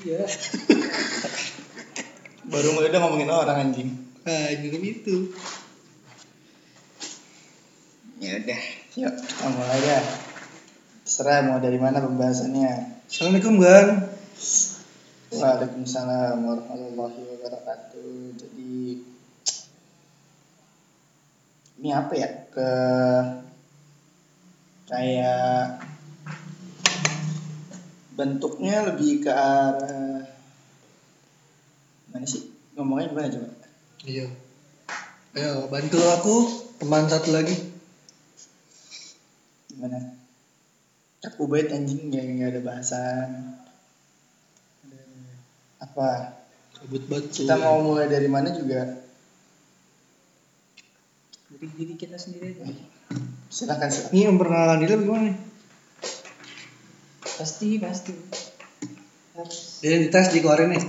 Iya. Baru mulai udah ngomongin orang anjing. Nah, jadi itu. Ya udah, yuk kita mulai ya. Terserah mau dari mana pembahasannya. Assalamualaikum, Gan. Waalaikumsalam warahmatullahi wabarakatuh. Jadi ini apa ya? Ke kayak bentuknya lebih ke arah mana sih? Ngomongnya gimana coba? Iya. Ayo, bantu aku teman satu lagi. Gimana? Aku bait anjing nggak nggak ada bahasan. Apa? Kabut batu. Kita mau mulai dari mana juga? Dari diri kita sendiri aja. Silakan silakan. Ini memperkenalkan diri gimana nih? Pasti, pasti. Harus. Identitas dikeluarin nih.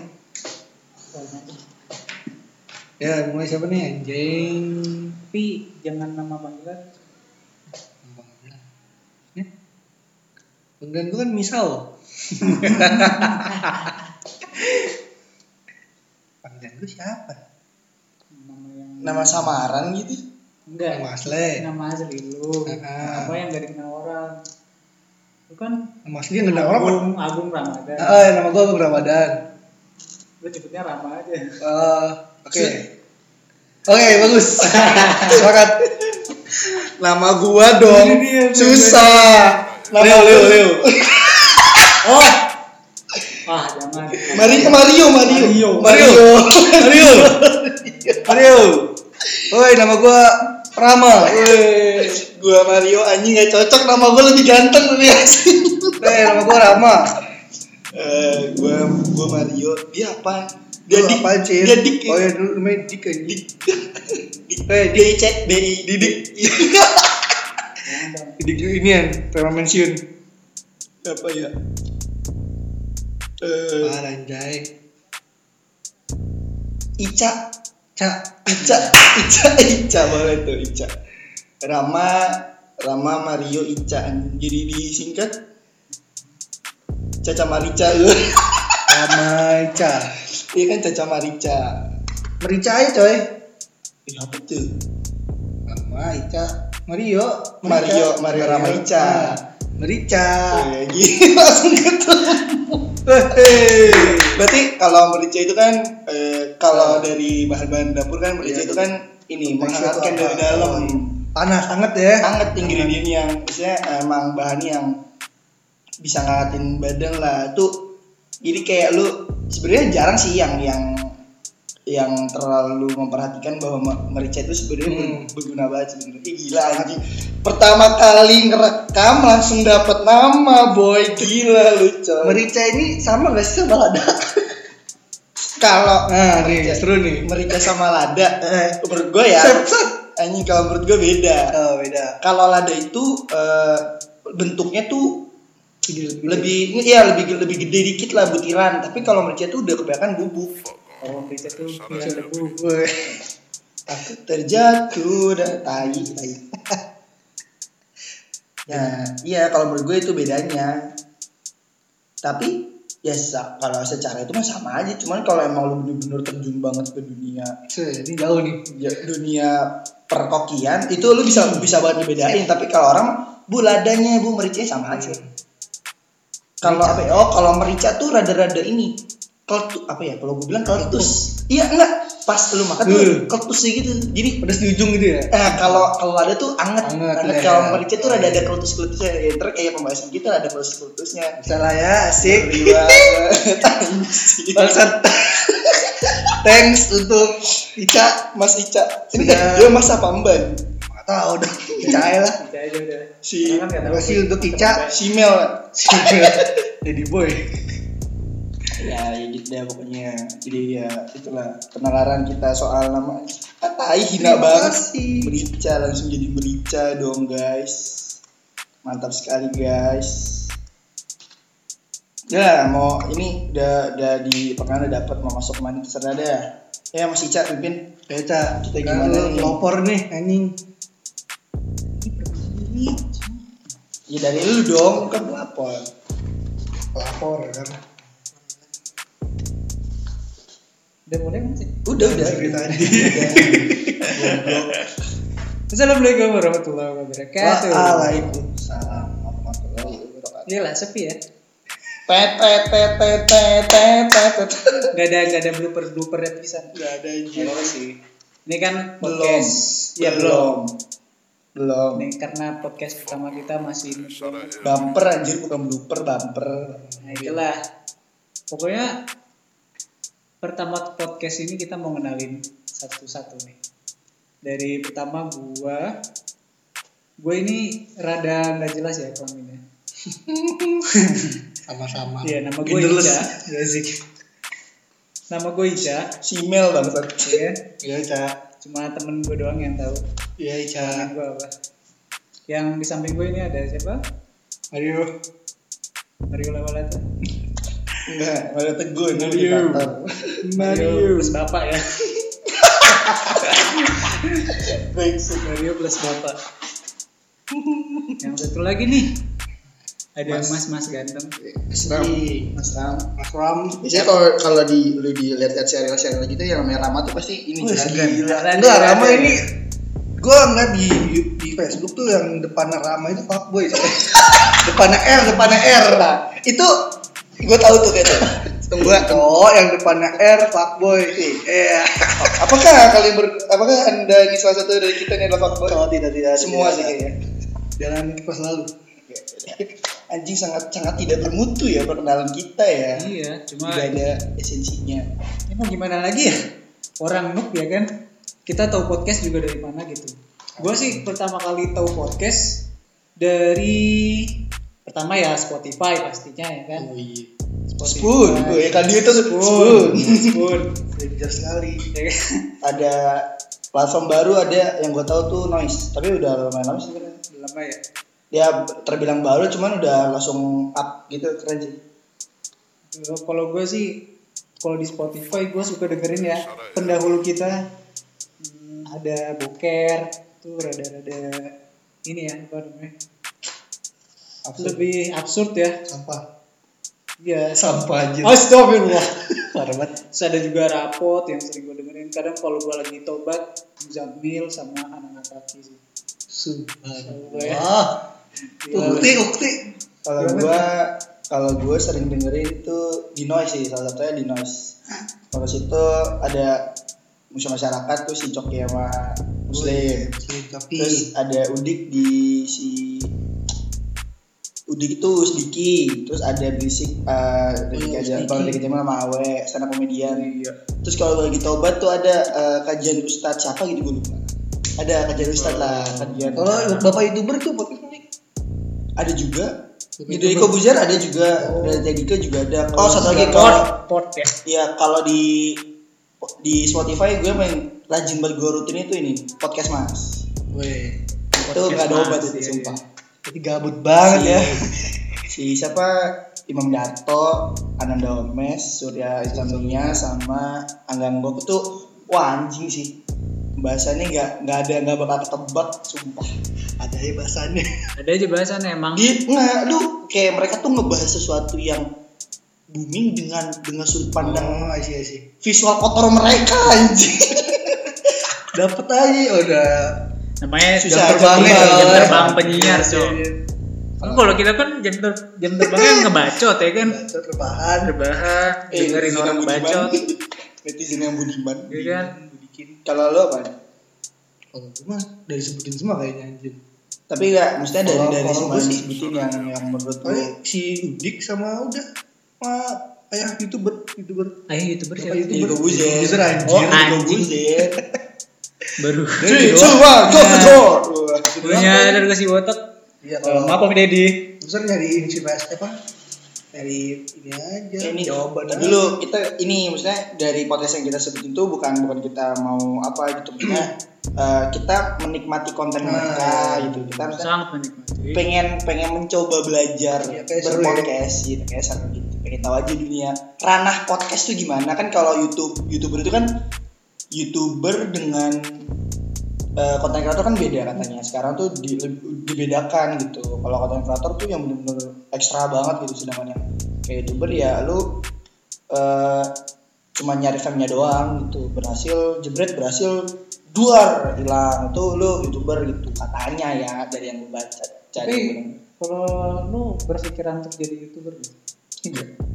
Ya, mulai siapa nih? Anjing. Tapi jangan nama panggilan. Ya. Panggilan gue kan misal. Panggilan gue siapa? Nama yang Nama samaran gitu? enggak. Nama asli. Nama asli lu. Ah. Apa yang gak dikenal orang? Lu kan Nama asli yang nggak ada orang. Agung, Agung Ramadan. Ah, ah, nama gue Agung Ramadan. Lu nyebutnya Rama aja. Eh, Oke. Oke, bagus. Sepakat. Nama gua dong. Dia, Susah. Nama Leo, Leo, Leo. Oh. Ah, jangan. Mario, Mario, Mario. Mario. Mario. Mario. Mario. Woi, nama gue Rama. Weh, gua Mario anjing gak cocok nama gua lebih ganteng dari asli. Eh, nama gue Rama. Eh, gua gua Mario. Dia apa? Dia Lu dik. apaan, Cil? Dia dik. Oh ya dulu namanya Dik aja. Dik. Eh, Dia cek DI Didik. Jangan. Dik ini ya, tema pensiun. Apa ya? Eh, Ah, anjay. Ica. Ica, Ica, Ica boleh tuh Ica. Rama, Rama Mario Ica. Jadi disingkat Caca Marica. Rama Ica. Iya kan Caca Marica. Merica aja coy. Eh, apa tuh? Rama Ica. Mario. Mario, Mario Rama Ica. Ah, Merica. Gini langsung ketemu. Berarti kalau merica itu kan eh, kalau dari bahan-bahan dapur kan merica Iya. itu kan ini menghangatkan dari dalam. Panas banget ya. Hangat ingredient yang misalnya emang bahan yang bisa ngangatin badan lah. Tuh jadi kayak lu sebenarnya jarang sih yang yang yang terlalu memperhatikan bahwa me- merica itu sebenarnya Hmm. berguna banget sebenarnya. Gila anjing. Pertama kali ngerekam langsung dapat nama boy gila lu coy. Merica ini sama gak sih sama lada? Kalau Nah, nih, Merica- seru nih. merica sama lada Eh, menurut gue ya set, set. anjing kalau menurut gue beda Oh, beda. kalau lada itu eh, bentuknya tuh Gede, lebih ya lebih lebih gede dikit lah butiran tapi kalau merica tuh udah kebanyakan bubuk Oh, bisa tuh bilang debu. Woi. takut terjatuh dan tai tai. Ya iya kalau menurut gue itu bedanya. Tapi ya kalau secara itu mah sama aja. Cuman kalau emang lu bener-bener terjun banget ke dunia ini jauh nih. ya, dunia perkokian itu lu bisa bisa banget dibedain. Tapi kalau orang bu ladanya bu mericanya sama aja. Kalau apa ya? oh kalau merica tuh rada-rada ini keltu apa ya kalau gue bilang keltus iya enggak pas lu makan tuh Hmm. keltus gitu jadi Pedas di ujung gitu ya? eh kalau kalau ada tuh anget Anget, anget ya. kalau merica tuh rada ada keltus keltusnya ya ntar kayak pembahasan kita ada keltus keltusnya Salah ya, asik. Bangsat. Thanks untuk Ica. Mas Ica ini Sudah. dia mas apa Mban Gak tau dah. Ica aja lah. Bisa aja udah. si Karena kan nggak Terima tahu kasih sih. untuk Ica. Simel Lady boy. Ya, ya gitu deh pokoknya jadi ya itulah penalaran kita soal nama ah, tai hina banget kasih. merica langsung jadi merica dong guys mantap sekali guys ya mau ini udah udah di udah dapat mau masuk mana terserah deh ya Mas Ica pimpin Ya Ica, Kita gimana nih? pelopor nih anjing. ya dari lu dong kan pelapor Pelopor kan. Udah mulai sih? Udah udah. Goblok. Assalamualaikum warahmatullahi wabarakatuh. Waalaikumsalam warahmatullahi wabarakatuh. Gila, sepi ya. Tet tet tet tet tet tet tet. Gak ada gak ada blooper blooper episode. Gak ada anjir. sih. Ini kan Belum. podcast. Ya belum. Belum. Nih karena podcast pertama kita masih Bumper anjir bukan blooper bumper. Nah itulah. Pokoknya pertama podcast ini kita mau kenalin satu-satu nih. Dari pertama gua, gua ini rada nggak jelas ya kelaminnya. Sama-sama. Iya nama gue. Ica. Ya sih. Nama gue Ica. Simel bangsat. Ya? Iya, Ca. Cuma temen gue doang yang tahu. Iya, Ica. Gue apa. Yang di samping gue ini ada siapa? Ayo. Mario Lawalata. Enggak, Mario Teguh ini di Mario. kantor. Mario plus bapak ya. Brengsek. Mario plus bapak. yang satu lagi nih. Ada mas mas ganteng. Mas Ram. Mas Ram. Mas Ram. Biasanya kalau kalau di lu dilihat-lihat serial-serial gitu yang namanya Rama tuh pasti ini Wih, gila. Ada, Enggak, ada, Rama ada. ini gue ngeliat di di Facebook tuh yang depannya Rama itu fuckboy depannya R, depannya R. Nah, itu gue tahu tuh kayaknya. Tunggu Oh, yang depannya R fuckboy. Iya. Apakah kalian ber, apakah anda ini salah satu dari kita ini adalah fuckboy? Oh, tidak tidak. Semua tidak. sih kayaknya. Jangan kipas lalu. Anjing sangat sangat tidak bermutu ya perkenalan kita ya. Iya, cuma Tidak ada esensinya. ya mau gimana lagi ya? Orang noob ya kan? Kita tahu podcast juga dari mana gitu. Gue sih pertama kali tahu podcast dari pertama ya Spotify pastinya ya kan. Oh iya. Spoon, gue kan dia tuh Spoon. spoon. Spoon. Danger sekali. Ya kan? Ada platform baru ada yang gue tahu tuh noise, tapi udah lumayan lama sih sebenarnya. Udah lama ya. Dia terbilang baru, cuman udah langsung up gitu keren sih. Kalau gue sih kalau di Spotify gue suka dengerin ya pendahulu kita hmm, ada boker tuh rada-rada ini ya apa namanya lebih absurd ya Sampah. Iya, Sampah aja. Astagfirullah. Parah banget. Terus ada juga rapot yang sering gue dengerin. Kadang kalau gue lagi tobat, Jamil sama anak kaki sih. Subhanallah. Ah. Ukti, ukti. Kalau gua kalau gua sering dengerin itu di noise sih, salah satunya di noise. Kalau situ ada musuh masyarakat tuh si Coki sama Muslim. Terus ada Udik di si Udik itu Sediki, terus ada Berisik uh, dari Oh, kajian kalau dari kajian sama Awe, up komedian. Terus kalau lagi tobat tuh ada uh, kajian Ustadz siapa gitu gue lupa. Ada kajian Ustadz lah, kajian. kalau bapak youtuber tuh podcast ini ada juga YouTuber. Iko Buzer ada juga Oh. dari Dika juga ada oh satu lagi kalau port ya. ya kalau di di Spotify gue main rajin banget gue rutin itu ini podcast mas Weh, itu gak ada obat itu iya, sumpah jadi gabut banget si, ya. si siapa Imam Darto Ananda Omes Surya Islamia sama Anggang Gok itu wah anjing sih bahasanya nggak nggak ada nggak bakal ketebak sumpah Ada ya bahasannya. Ada aja bahasannya emang. Gitu nggak lu kayak mereka tuh ngebahas sesuatu yang booming dengan dengan sudut pandang Oh, I see, I see. visual kotor mereka anjing Dapat aja ya udah. Namanya Susah jam terbang, tinggal, jam terbang penyiar, Iya, cok. iya. Kan kalau kita kan jam ter jam terbangnya ngebacot ya kan. Baca rebahan. Rebahan, dengerin orang yang bacot. budiman. netizen yang budiman Iya kan? Kalau lo apa Kalau gue mah dari sebutin semua kayaknya anjir. tapi nggak maksudnya dari dari semua gue disebutin yang yang menurut Paling si Udik sama udah sama ayah youtuber youtuber Ayo youtuber siapa? YouTuber. Buzer, anjir. Oh, anjing. Baru. three two one go the door. Punya dari kasih botak. Iya kalau maaf Om Deddy. Buzer nyari inspirasi apa? Dari ini aja. Ya, ini jawaban tapi dulu kita ini maksudnya dari podcast yang kita sebutin itu bukan bukan kita mau apa gitu maksudnya eh, kita menikmati konten Nah, mereka iya. gitu kita Sangat menikmati. pengen pengen mencoba belajar Iya, seru berpodcast gitu kayak seru gitu pengen tahu aja dunia ranah podcast tuh gimana kan kalau YouTube youtuber itu kan youtuber dengan eh, konten kreator kan beda katanya. Sekarang tuh di- dibedakan gitu. Kalau konten kreator tuh yang bener-bener ekstra banget gitu sedangkan yang kayak youtuber ya lu eh, cuma nyari fame-nya doang gitu. Berhasil jebret berhasil duar hilang. Tuh lu youtuber gitu katanya ya dari yang gue baca Tapi kalau lu berpikiran untuk jadi youtuber gitu?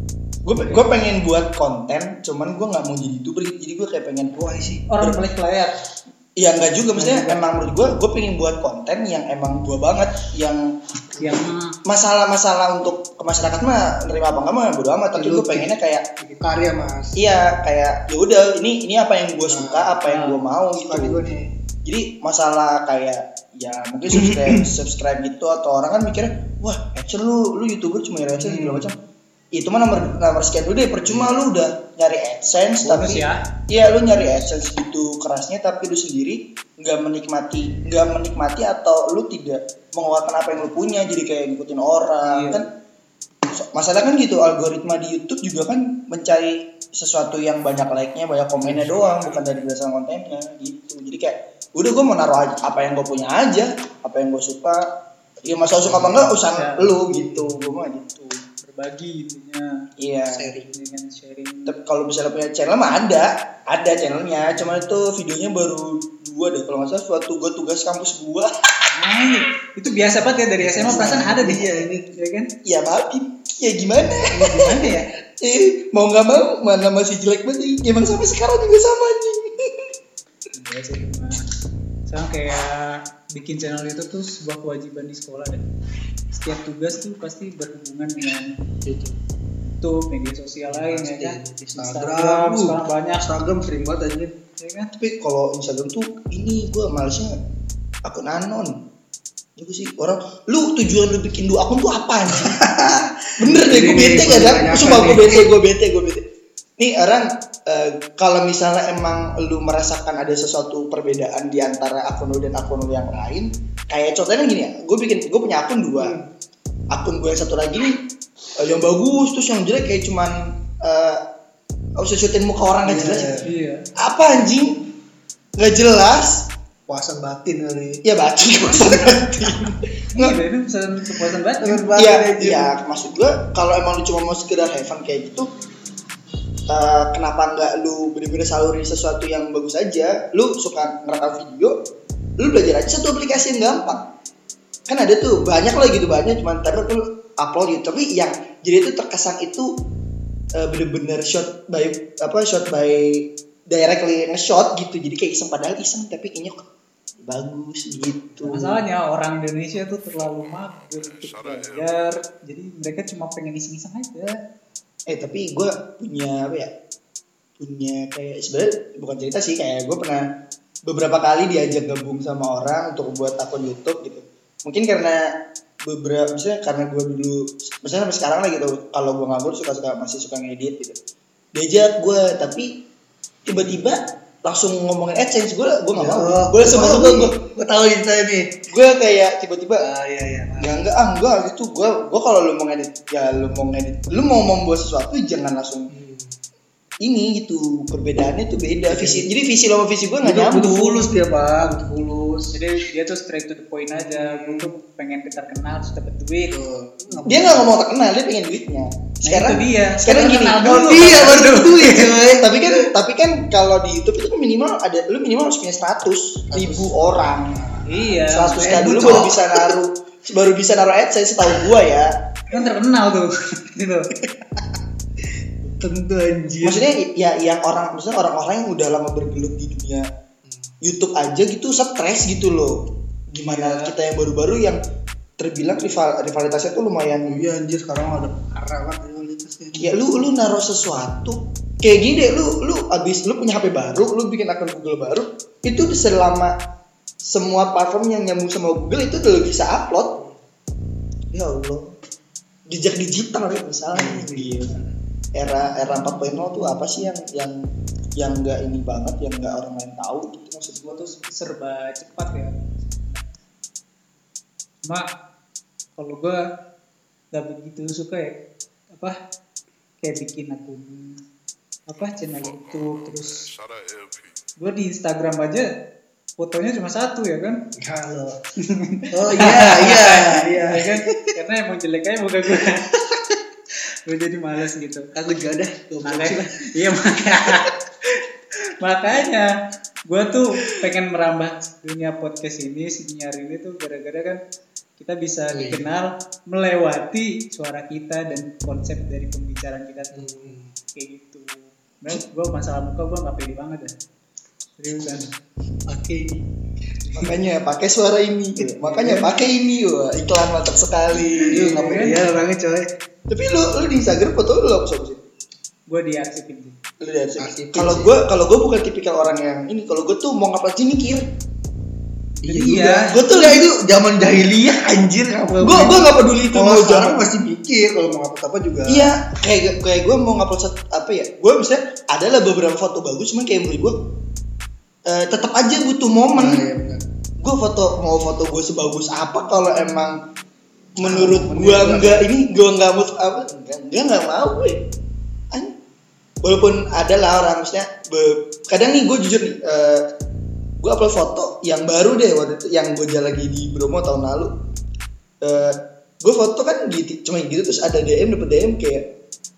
Gue gue pengen buat konten cuman gue nggak mau jadi youtuber gitu. jadi gue kayak pengen wah sih Orang balik layar. Iya nggak juga, maksudnya juga. emang menurut gue, gue pengen buat konten yang emang gue banget, yang yang masalah-masalah untuk ke masyarakat mah nerima apa enggak mah bodo amat, tapi gue pengennya kayak karya mas iya kayak ya udah ini ini apa yang gue suka, apa yang gue mau gitu. suka juga nih Jadi masalah kayak ya mungkin subscribe subscribe gitu atau orang kan mikirnya wah Ecel lu lu youtuber cuma AdSense segala macam. Itu mah nomor nomor sekian dulu deh, percuma lu udah nyari AdSense bonus tapi ya. Iya lu nyari AdSense gitu kerasnya tapi lu sendiri nggak menikmati nggak menikmati atau lu tidak mengeluarkan apa yang lu punya jadi kayak ngikutin orang Iya. kan? Masalah kan gitu algoritma di YouTube juga kan mencari sesuatu yang banyak like-nya banyak komennya doang bukan dari berdasarkan kontennya gitu. Jadi kayak udah gue mau naruh aja apa yang gue punya aja apa yang gue suka. Ya masalah suka apa enggak urusan Ya. lu gitu gue mah gitu Berbagi intinya. iya sharing Dengan sharing. tapi kalau misalnya punya channel mah ada ada channelnya cuman itu videonya baru dua deh kalau nggak salah suatu gue tugas kampus gua Nah, itu biasa banget ya dari SMA perasaan ada deh. Iya, ini. ya kan? ya maafin ya gimana Ya, gimana ya? eh mau nggak mau mana masih jelek banget emang sampai sekarang juga sama anjing Iya sih, cuma sama kayak bikin channel itu tuh sebuah kewajiban di sekolah deh. Setiap tugas tuh pasti berhubungan dengan YouTube, media sosial lain ya kan. Instagram, uh, sekarang banyak, Instagram sering banget anjir. Ya kan? tapi kalau Instagram tuh ini gua malesnya akun anon. Itu sih orang lu tujuan lu bikin dua akun tuh apa bener deh gue bete gak kebanyakan sumpah gue bete gue bete gue bete. Nih orang eh, kalau misalnya emang lu merasakan ada sesuatu perbedaan di antara akun lu dan akun lu yang lain kayak contohnya gini ya gue bikin gue punya akun dua. Akun gue yang satu lagi nih eh, yang bagus terus yang jelek kayak cuman eh usah syutin muka orang gak Iya, jelas iya. Iya. apa anjing? Nggak jelas. Puasa batin kali. Ya batin puasa batin. Nggak. Iya, itu pesan kepuasan banget. Iya, iya, maksud gua kalau emang lu cuma mau sekedar have fun kayak gitu, eh, kenapa nggak lu bener-bener saluri sesuatu yang bagus aja? Lu suka ngerekam video, lu belajar aja satu aplikasi yang gampang. Kan ada tuh banyak lah gitu banyak, cuman ntar lu upload gitu. Tapi yang jadi itu terkesan itu eh, bener-bener shot by apa shot by directly nge-shot gitu. Jadi kayak iseng padahal iseng tapi kayaknya kok bagus gitu. Masalahnya orang Indonesia tuh terlalu mager untuk belajar, jadi mereka cuma pengen iseng-iseng aja. Eh tapi gue punya apa ya punya kayak sebenarnya bukan cerita sih kayak gue pernah beberapa kali diajak gabung sama orang untuk buat akun YouTube gitu. Mungkin karena beberapa misalnya karena gue dulu misalnya sampai sekarang lah gitu kalau gue ngabur suka suka masih suka ngedit gitu. Diajak gue tapi tiba-tiba langsung ngomongin AdSense gue gue nggak mau. Oh, gue langsung masuk gue gue gue tahu cerita ini gue kayak tiba-tiba ah iya iya ya enggak ah enggak itu gua gua kalau lu mau ngedit ya lu mau ngedit lu mau membuat sesuatu jangan langsung ini gitu perbedaannya tuh beda visi jadi visi lo sama visi gua nggak butuh, butuh nyambung fulus dia pak butuh fulus Jadi dia tuh straight to the point aja. Gue tuh pengen terkenal terus dapet duit. dia nggak ngomong terkenal dia pengen duitnya sekarang itu dia. sekarang gini dulu. iya baru dapet duit coy tapi kan tapi kan kalau di YouTube itu kan minimal ada lu minimal harus punya 100 ribu orang Iya. 100 makanya kan dulu baru bisa naruh baru bisa naruh AdSense setahu gua ya kan terkenal tuh. gitu. tentu anjir. Maksudnya ya yang orang maksudnya orang-orang yang udah lama bergelut di dunia YouTube aja gitu stres gitu loh. Gimana kita yang baru-baru yang terbilang rival rivalitasnya tuh lumayan iya anjir sekarang ada parah banget rivalitasnya. Ya lu lu naruh sesuatu kayak gini deh lu lu abis lu punya HP baru lu bikin akun Google baru itu selama semua platform yang nyambung sama Google itu udah bisa upload. Ya Allah jejak digital ya misalnya. Gila. Era era 4.0 tuh apa sih yang yang yang enggak ini banget yang enggak orang lain tahu gitu maksud gua Gua tuh. Serba cepat ya. Cuma kalau gua gak begitu suka ya apa kayak bikin akun apa channel YouTube terus gue di Instagram aja fotonya cuma satu ya kan? Halo. Oh iya iya iya. Ya kan? Karena emang jelek aja muka gue gue jadi males gitu Aku juga dah. makanya iya makanya makanya gue tuh pengen merambah dunia podcast ini siniar ini tuh gara-gara kan kita bisa Wih. dikenal melewati suara kita dan konsep dari pembicaraan kita tuh Hmm. kayak gitu nah gue masalah muka gue nggak pede banget dah seriusan Oke. Makanya pakai suara ini. Makanya pakai ini wah iklan mantap sekali. Lu nggak pede ya orangnya coy. Tapi lu lu di Instagram foto lu apa sih? gue diarsipin sih Lu lihat sih. Arsipin Kalau sih. gua kalau gua bukan tipikal orang yang ini. Kalau gua tuh mau ngupload sini mikir. Iya Iya. Gue tuh ya itu zaman jahiliyah anjir. Gua gua nggak peduli itu kalau sekarang pasti mikir kalau mau apa apa juga. Iya, kayak kayak gue mau ngupload apa ya? Gue misalnya adalah beberapa foto bagus, cuman kayak menurut gue eh, tetap aja butuh momen. Nah, iya benar. gue foto mau foto gue sebagus apa kalau emang menurut juga. enggak ini gue nggak mau apa enggak enggak nggak mau gue walaupun ada lah orang misalnya be- kadang nih gue jujur nih gue upload foto yang baru deh waktu itu yang gue jalan lagi di Bromo tahun lalu. Gue foto kan gitu cuma gitu terus ada DM dapet DM kayak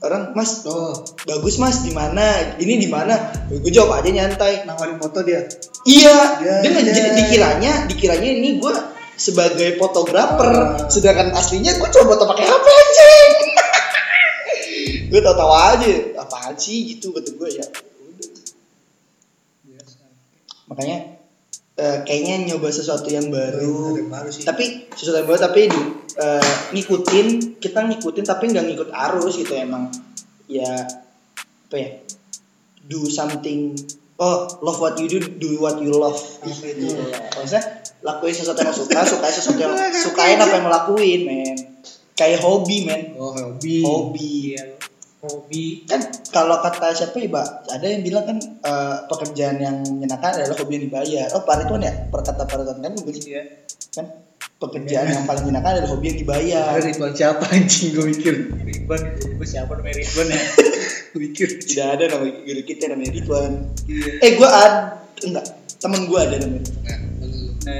orang mas Oh, bagus mas di mana? Ini di mana? Gue jawab aja nyantai nawarin foto dia. Iya, Ya, dia jadi dikiranya, dikiranya ini gue sebagai fotografer, sedangkan aslinya gue coba foto pakai HP anjing. gue tau tahu aja, apaan sih gitu kata gue ya. Makanya eh, kayaknya nyoba sesuatu yang baru, yang baru sih. tapi sesuatu yang baru tapi eh, ngikutin, kita ngikutin tapi nggak ngikut arus gitu emang. Ya apa ya? Do something oh love what you do do what you love. Apa gitu. Itu? maksudnya lakuin sesuatu yang suka sukain sesuatu yang sukain apa yang lakuin men. Kayak hobi men. Oh, hobi. hobi. Iya hobi. Kan kalau kata siapa ya Mbak? Ada yang bilang kan eh, pekerjaan yang menyenangkan adalah hobi yang dibayar. Oh Pak Ridwan ya? Perkata Pak Ridwan kan begitu iya kan pekerjaan yang paling menyenangkan adalah hobi yang dibayar. Ridwan siapa anjing? Gue mikir. Ridwan gue siapa namanya Ridwan ya Gue mikir. tidak ada nama guru kita namanya Ridwan Iya. eh gue ada enggak temen gue ada namanya Nah,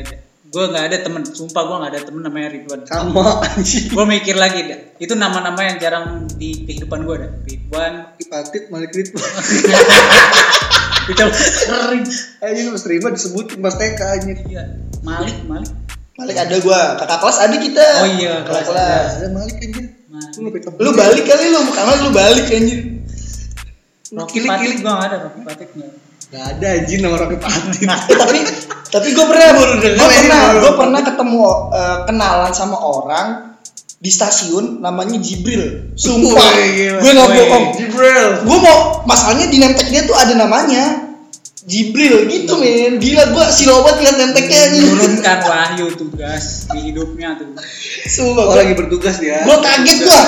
gue nggak ada. Temen. Sumpah gue nggak ada temen namanya Ridwan. Sama anjing. gue mikir lagi dah itu nama-nama yang jarang di kehidupan gue dah Ridwan. Kipatit Malik Ridwan. kita sering. Anjing lu terima disebutin pas TK anjing. iya. Malik Malik. Malik ada gue kakak kelas ada kita. Oh iya, kakak kelas Ada. Malik. Malik. Lu balik kali lu bukan lu lu balik anjir Rocky kilik. gue nggak ada Rocky Patit nggak Gak ada anjing nama Rocky Patit. Eh, tapi tapi gue pernah Baru gue pernah gue pernah ketemu eh, kenalan sama orang di stasiun namanya Jibril. Sumpah gue nggak bohong. Jibril. gue mau masalahnya di nemtek dia tuh ada namanya Jibril gitu men. Gila gue silobat liat nemteknya anjing. Turunkan wahyu tugas di hidupnya tuh. Sumpah Oh gue lagi bertugas dia. gue kaget gue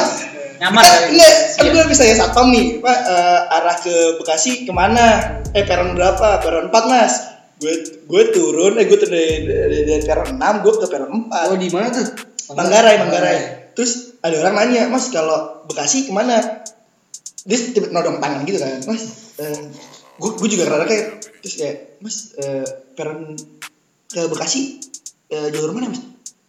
nyaman. Kan, kali. enggak, kan Iya. gue bisa ya satpam nih. Pak eh, arah ke Bekasi ke mana? Eh peron berapa? Peron 4 mas. Gue gue turun eh gue turun dari, dari, dari peron 6 gue ke peron 4 Oh di mana tuh? Manggarai Manggarai. Terus ada orang nanya mas kalau Bekasi ke mana? Dia tiba nodong tangan gitu kan mas eh, gue gue juga rada kayak terus kayak mas eh, peron ke Bekasi eh, jalur mana mas?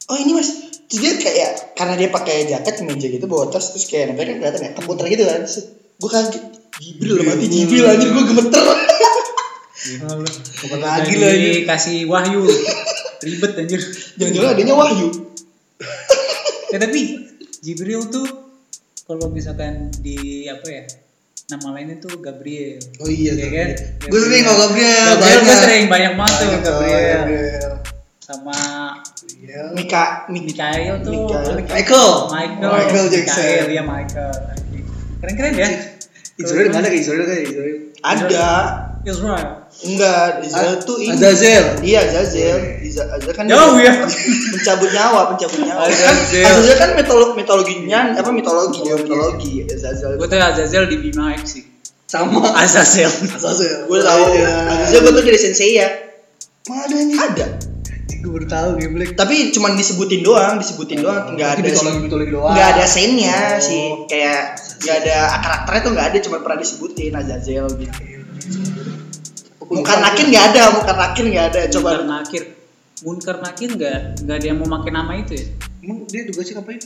Oh ini mas terus dia kayak karena dia pakai jaket kemeja gitu bawa tas terus kayak namanya kan kelihatan ya komputer gitu kan. Terus gue kaget Jibril lah mati Jibril anjir gue gemeter. Kapan lagi lah Jadi kasih wahyu. Ribet anjir. Jangan-jangan adanya Wahyu. Ya tapi Jibril tuh kalau misalkan di apa ya nama lainnya tuh Gabriel. Oh iya, Iya kan? Gue sering kalau Gabriel, Gabriel gue sering banyak banget tuh Gabriel. Gabriel. sama Gabriel. Mika Mika Mikael tuh. Mikael. Michael. Michael. Michael Jackson. Mikael ya Michael. Keren keren ya? Israel ada kayak Israel kan Israel. ada. Israel. Enggak Israel tuh ini. Azazel. iya Azazel. Azazel kan jauh ya. Pencabut nyawa pencabut nyawa. Kan Azazel. Azazel kan mitolo mitologinya apa mitologi mitologi. Azazel. Gue tuh Azazel di Bima X sih. Sama. Azazel. Azazel. gue tahu. Iya. Azazel gue tuh dari sensei ya. Mana nih? ada Gue baru tahu gameplay. tapi cuman disebutin doang disebutin doang nggak ada mitologi mitologi doang. nggak ada scene-nya Oh. sih kayak nggak ada karakternya tuh nggak ada cuma pernah disebutin Azazel gitu Muka Nakir nggak ada, Muka Nakir nggak ada. Coba Munkar Nakir Munkar Nakir nggak nggak ada yang mau pakai nama itu ya Emang dia tugasnya ngapain?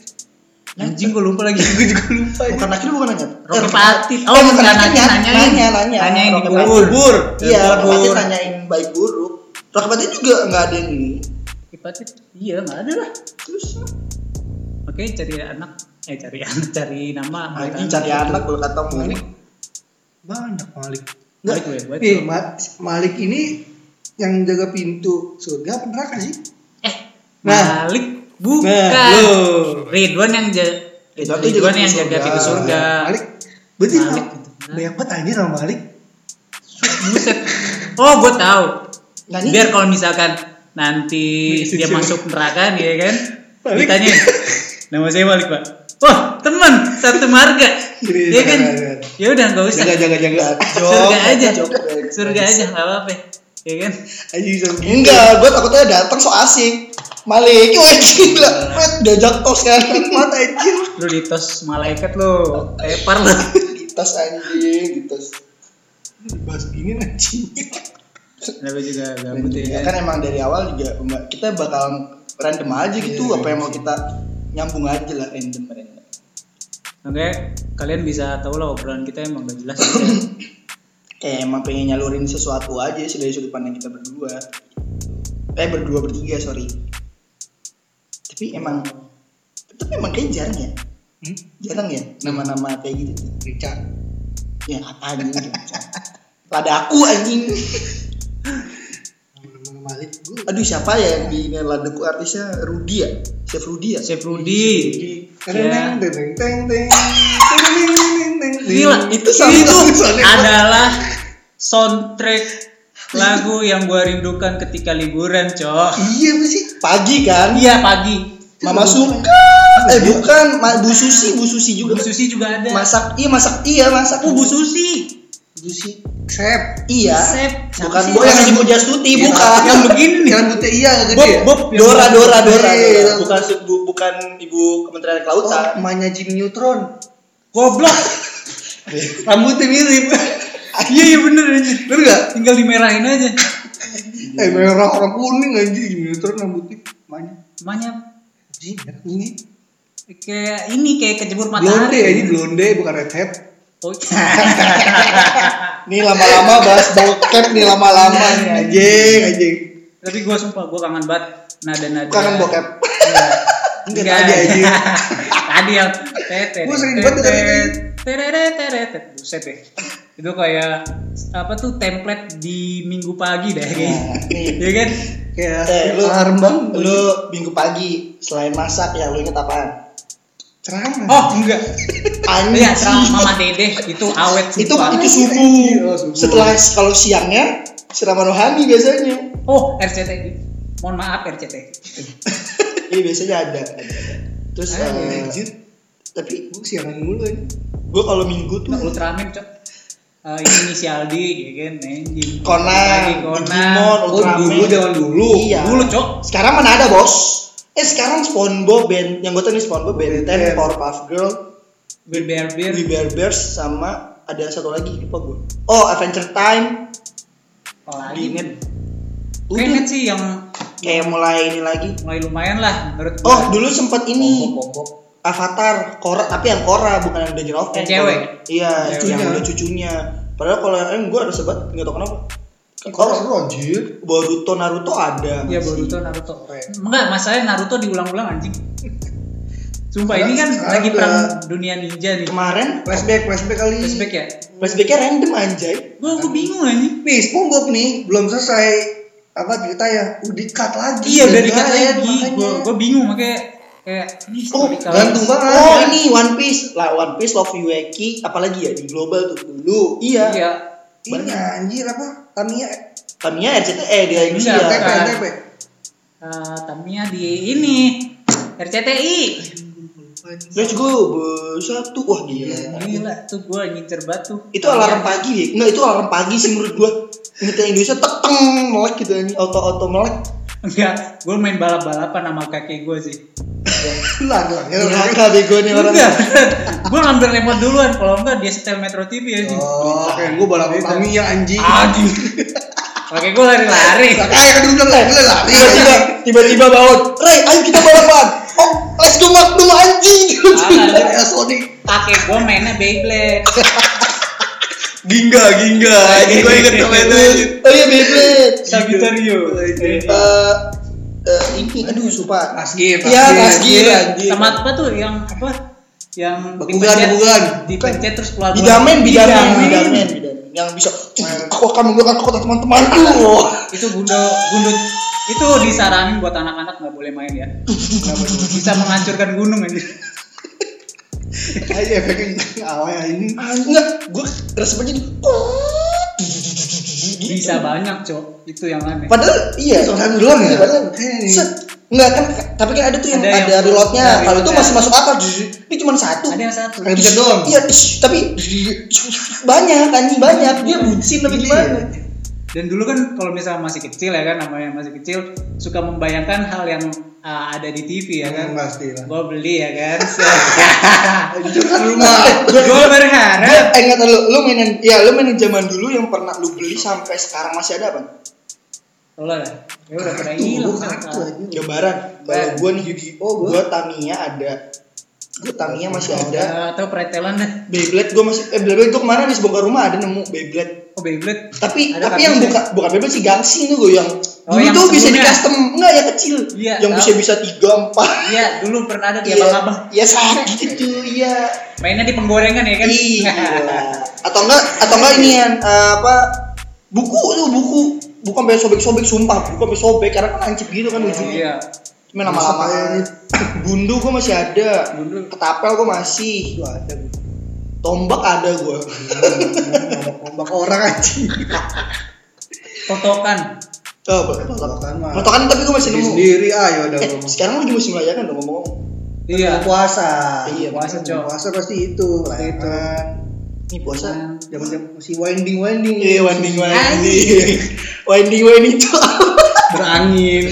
Anjing gue lupa lagi. gue juga lupa bukan akhirnya bukan nanya Rocky Patit. oh bukan nanya, nanya nanyain. nanya nanya Nanyain di Rocky bubur. bubur iya Rocky Bubur. Patit juga nggak ada yang ini Rocky Patit. Iya, nggak ada lah. terus Oke, cari anak. Eh, cari anak, cari nama. anjing cari anak gue kata Malik Malik banyak Malik Balik gue, balik eh Malik ini yang jaga pintu surga apa neraka sih Eh, Nah. Malik bukan. Nah. Ridwan yang jaga Ridwan tuh Ridwan jaga yang pintu jaga surga. pintu surga. Malik berarti Malik Malik banyak banget anjir sama Malik Buset. Oh, gue tahu. Ini Biar kalau misalkan nanti Masih dia siapa? masuk neraka nih ya kan, Malik. ditanya, nama saya Malik pak. Wah teman satu marga, Gini, ya kan? Ya udah nggak usah. jaga jaga jaga Surga aja, jok. surga aja nggak apa-apa, ya kan? begitu enggak gue takutnya datang so asik Malik wah gila Wet, diajak tos kan mata anjir Lu ditos malaikat lu, tepar lu. di tas anjing di tas bahas gini anjing Kenapa juga gabut ya ya kan kan? emang dari awal juga Mbak, kita bakal random aja gitu Iya, apa yang mau kita nyambung aja lah random random Oke, kalian bisa tahu lah obrolan kita emang gak jelas. gitu. kayak emang pengen nyalurin sesuatu aja sih dari sudut pandang kita berdua eh berdua bertiga sorry tapi emang tapi emang kayak jarang ya hmm? jarang ya nama-nama kayak gitu. Richard ya apa anjing pada aku anjing aduh siapa ya yang di lagu artisnya Rudi ya Chef Rudi ya Chef Rudi iya, iya. Gila, itu itu adalah soundtrack lagu yang gua rindukan ketika liburan, cok. Iya sih, pagi kan? Iya pagi. Mama suka. Eh bukan, Bu Susi, Bu Susi juga. Bu Susi juga ada. Masak, iya masak, iya masak. Bu Susi. Susi Sep iya Sep. Bukan bu yang Ibu Jastuti Iya, bukan Yang begini nih. yang rambutnya iya gede Bob, ya Bob. yang Dora Bob. Dora Dora Iya. Dora. bukan bu- bukan Ibu Kementerian oh Kelautan emaknya Jimmy Neutron Goblok. rambutnya mirip Iya, iya bener aja. bener gak Tinggal dimerahin aja. eh merah orang kuning anjir Jimmy Neutron rambutnya emaknya Namanya anjing merah kuning kayak ini kayak kejemur blonde matahari. ya ini blonde bukan redhead Oh, nih lama-lama bahas bokep nih lama-lama nih anjing anjing anjing. Tapi gua sumpah gua kangen banget nada-nada. kangen bokep. Enggak tadi anjing. Tadi yang tete. Gua sering banget dengerin Teret teret buset deh. Itu kayak apa tuh template di minggu pagi deh. Kayaknya. nih. Iya kan? kayak eh, lu alarm bang lu minggu pagi selain masak ya lu inget apaan ceramah Oh, enggak. anjing Iya, serang Mama Dede itu awet itu sumpah. itu subuh oh, subuh. setelah kalau siangnya siraman rohani biasanya Oh, RCTI. Mohon maaf RCTI. iya biasanya ada, ada, ada. terus Ah, eh, anjir tapi gue siangan mulu aja gue kalau minggu tuh Nah, Ultraman, Cok. Eh, ini inisial D, ya kan? Anjing. Conan, Conan. Digimon, oh Ultraman. dulu zaman dulu Iya. Dulu, Cok. Sekarang mana ada bos? Eh sekarang SpongeBob Ben, yang gue tahu nih SpongeBob Ben 10, Ben 10. Powerpuff Girl, Bear Bear Bear. Bear Bears sama ada satu lagi lupa gue. Oh Adventure Time, Oh, lagi. Udah sih yang kayak mulai ini lagi. mulai lumayan lah menurut Oh dulu sempet ini. Avatar, Korra tapi yang Korra bukan yang Legend of. Yang cewek? Iya, Cewek. yang udah cucunya. Padahal kalau yang gue ada sebat nggak tahu kenapa. Kok seru anjir Boruto Naruto ada. Iya. Boruto Naruto. Keren. Enggak, masalahnya Naruto diulang-ulang anjing. Sumpah ini kan Sekarang lagi perang dunia ninja nih. Kemarin flashback flashback kali Flashback ya? flashbacknya random anjay. Gua gua bingung anjing. nih SpongeBob nih belum selesai apa cerita ya udah cut lagi Iya udah dikat Lain, lagi. Gua gua bingung makanya kayak ini Oh, gantung banget. Oh ini One Piece lah One Piece Love Yueki apalagi ya di global tuh dulu iya Iya. ini anjir apa Tamiya Tamiya RCTI di Indonesia Enggak, TP. TP Eh, Tamiya di ini RCTI. let's go bersatu wah gila Gila tuh gua ngincer batu. itu alarm pagi ya enggak itu alarm pagi sih menurut gua Nyetel Indonesia teteng melek gitu ini auto auto melek Enggak, gua main balap-balapan sama kakek gua sih. Lah lah ya durhaka bego nih orang gua ngambil remote duluan kalau enggak dia setel Metro TV anjing. oh kayak gue balap Tamiya anjing Aduh. Kakek gua lari-lari. Kayak kan dulu gue lari tiba-tiba tiba-tiba bangun Ray ayo kita balapan oh let's go Magnum Magnum anjing. Ya Sonic. kakek gue mainnya Beyblade Gingga, Gingga. Ini gue inget kemarin anjing. Oh iya Beyblade. Sagittario Eh eh, ini aduh sumpah. Asgir. Iya, Asgir anjing. sama apa tuh yang apa yang bakugan. dipencet terus keluar Bidamen, bidamen, Bidamen. bidamen, bidamen. Yang bisa aku akan menggunakan kekuatan teman-temanku. itu gundo gundut itu disaranin buat anak-anak nggak boleh main ya boleh. bisa menghancurkan gunung aja Ayo efeknya awalnya ini. Enggak, gue resepnya di bisa banyak cok itu yang aneh Padahal iya. Itu satu doang ya? Iya, padahal. Enggak kan, tapi kan ada tuh yang Ada ada, reloadnya. dari Kalau itu masih masuk akal. Ini cuma satu. ada yang satu doang. Iya, tapi banyak anjing banyak. Dia bucin tapi gimana? Dan dulu kan kalau misalnya masih kecil ya kan namanya masih kecil suka membayangkan hal yang uh, ada di TV ya kan Hmm, pasti lah. gue beli ya kan Hancurkan rumah. gue berharap Eh enggak lu, lu mainin ya lu mainin zaman dulu yang pernah lu beli sampai sekarang masih ada apa? lo lah ya udah Tuh, hilang kartu sekarang. aja. Gambaran. Kalau gua nih Oh, gua. gua Tamiya ada. Gua Tamiya masih ada. atau pretelan dah Beyblade gua masih eh Beyblade gua ke mana habis bongkar rumah ada nemu Beyblade. Oh Beyblade Tapi Ada tapi yang buka bukan Beyblade sih Gangsing tuh gua yang Oh, dulu yang tuh bisa di sebelumnya. custom enggak ya kecil. Iya, yang tahu. bisa bisa 3 4. iya dulu pernah ada di Iya, abang-abang Iya sakit itu iya. mainnya di penggorengan ya kan Iya. Atau enggak atau enggak ini yang eh, apa buku tuh buku bukan sampai sobek-sobek sumpah bukan sampai sobek karena kan lancip gitu kan ujungnya iya cuma lama-lama gundu gua masih ada Gundu. ketapel gua masih Itu ada gua. Tombak ada gua Ombak orang anjing. totokan oh Totokan mah. totokan tapi gua masih Sendiri nemu sendiri ayo udah eh, sekarang lagi musim layangan dong ngomong iya puasa. Iya, puasa, Cok. Puasa pasti itu. Layangan. ini puasa Zaman-zaman masih winding winding. iya winding winding winding winding itu Berangin.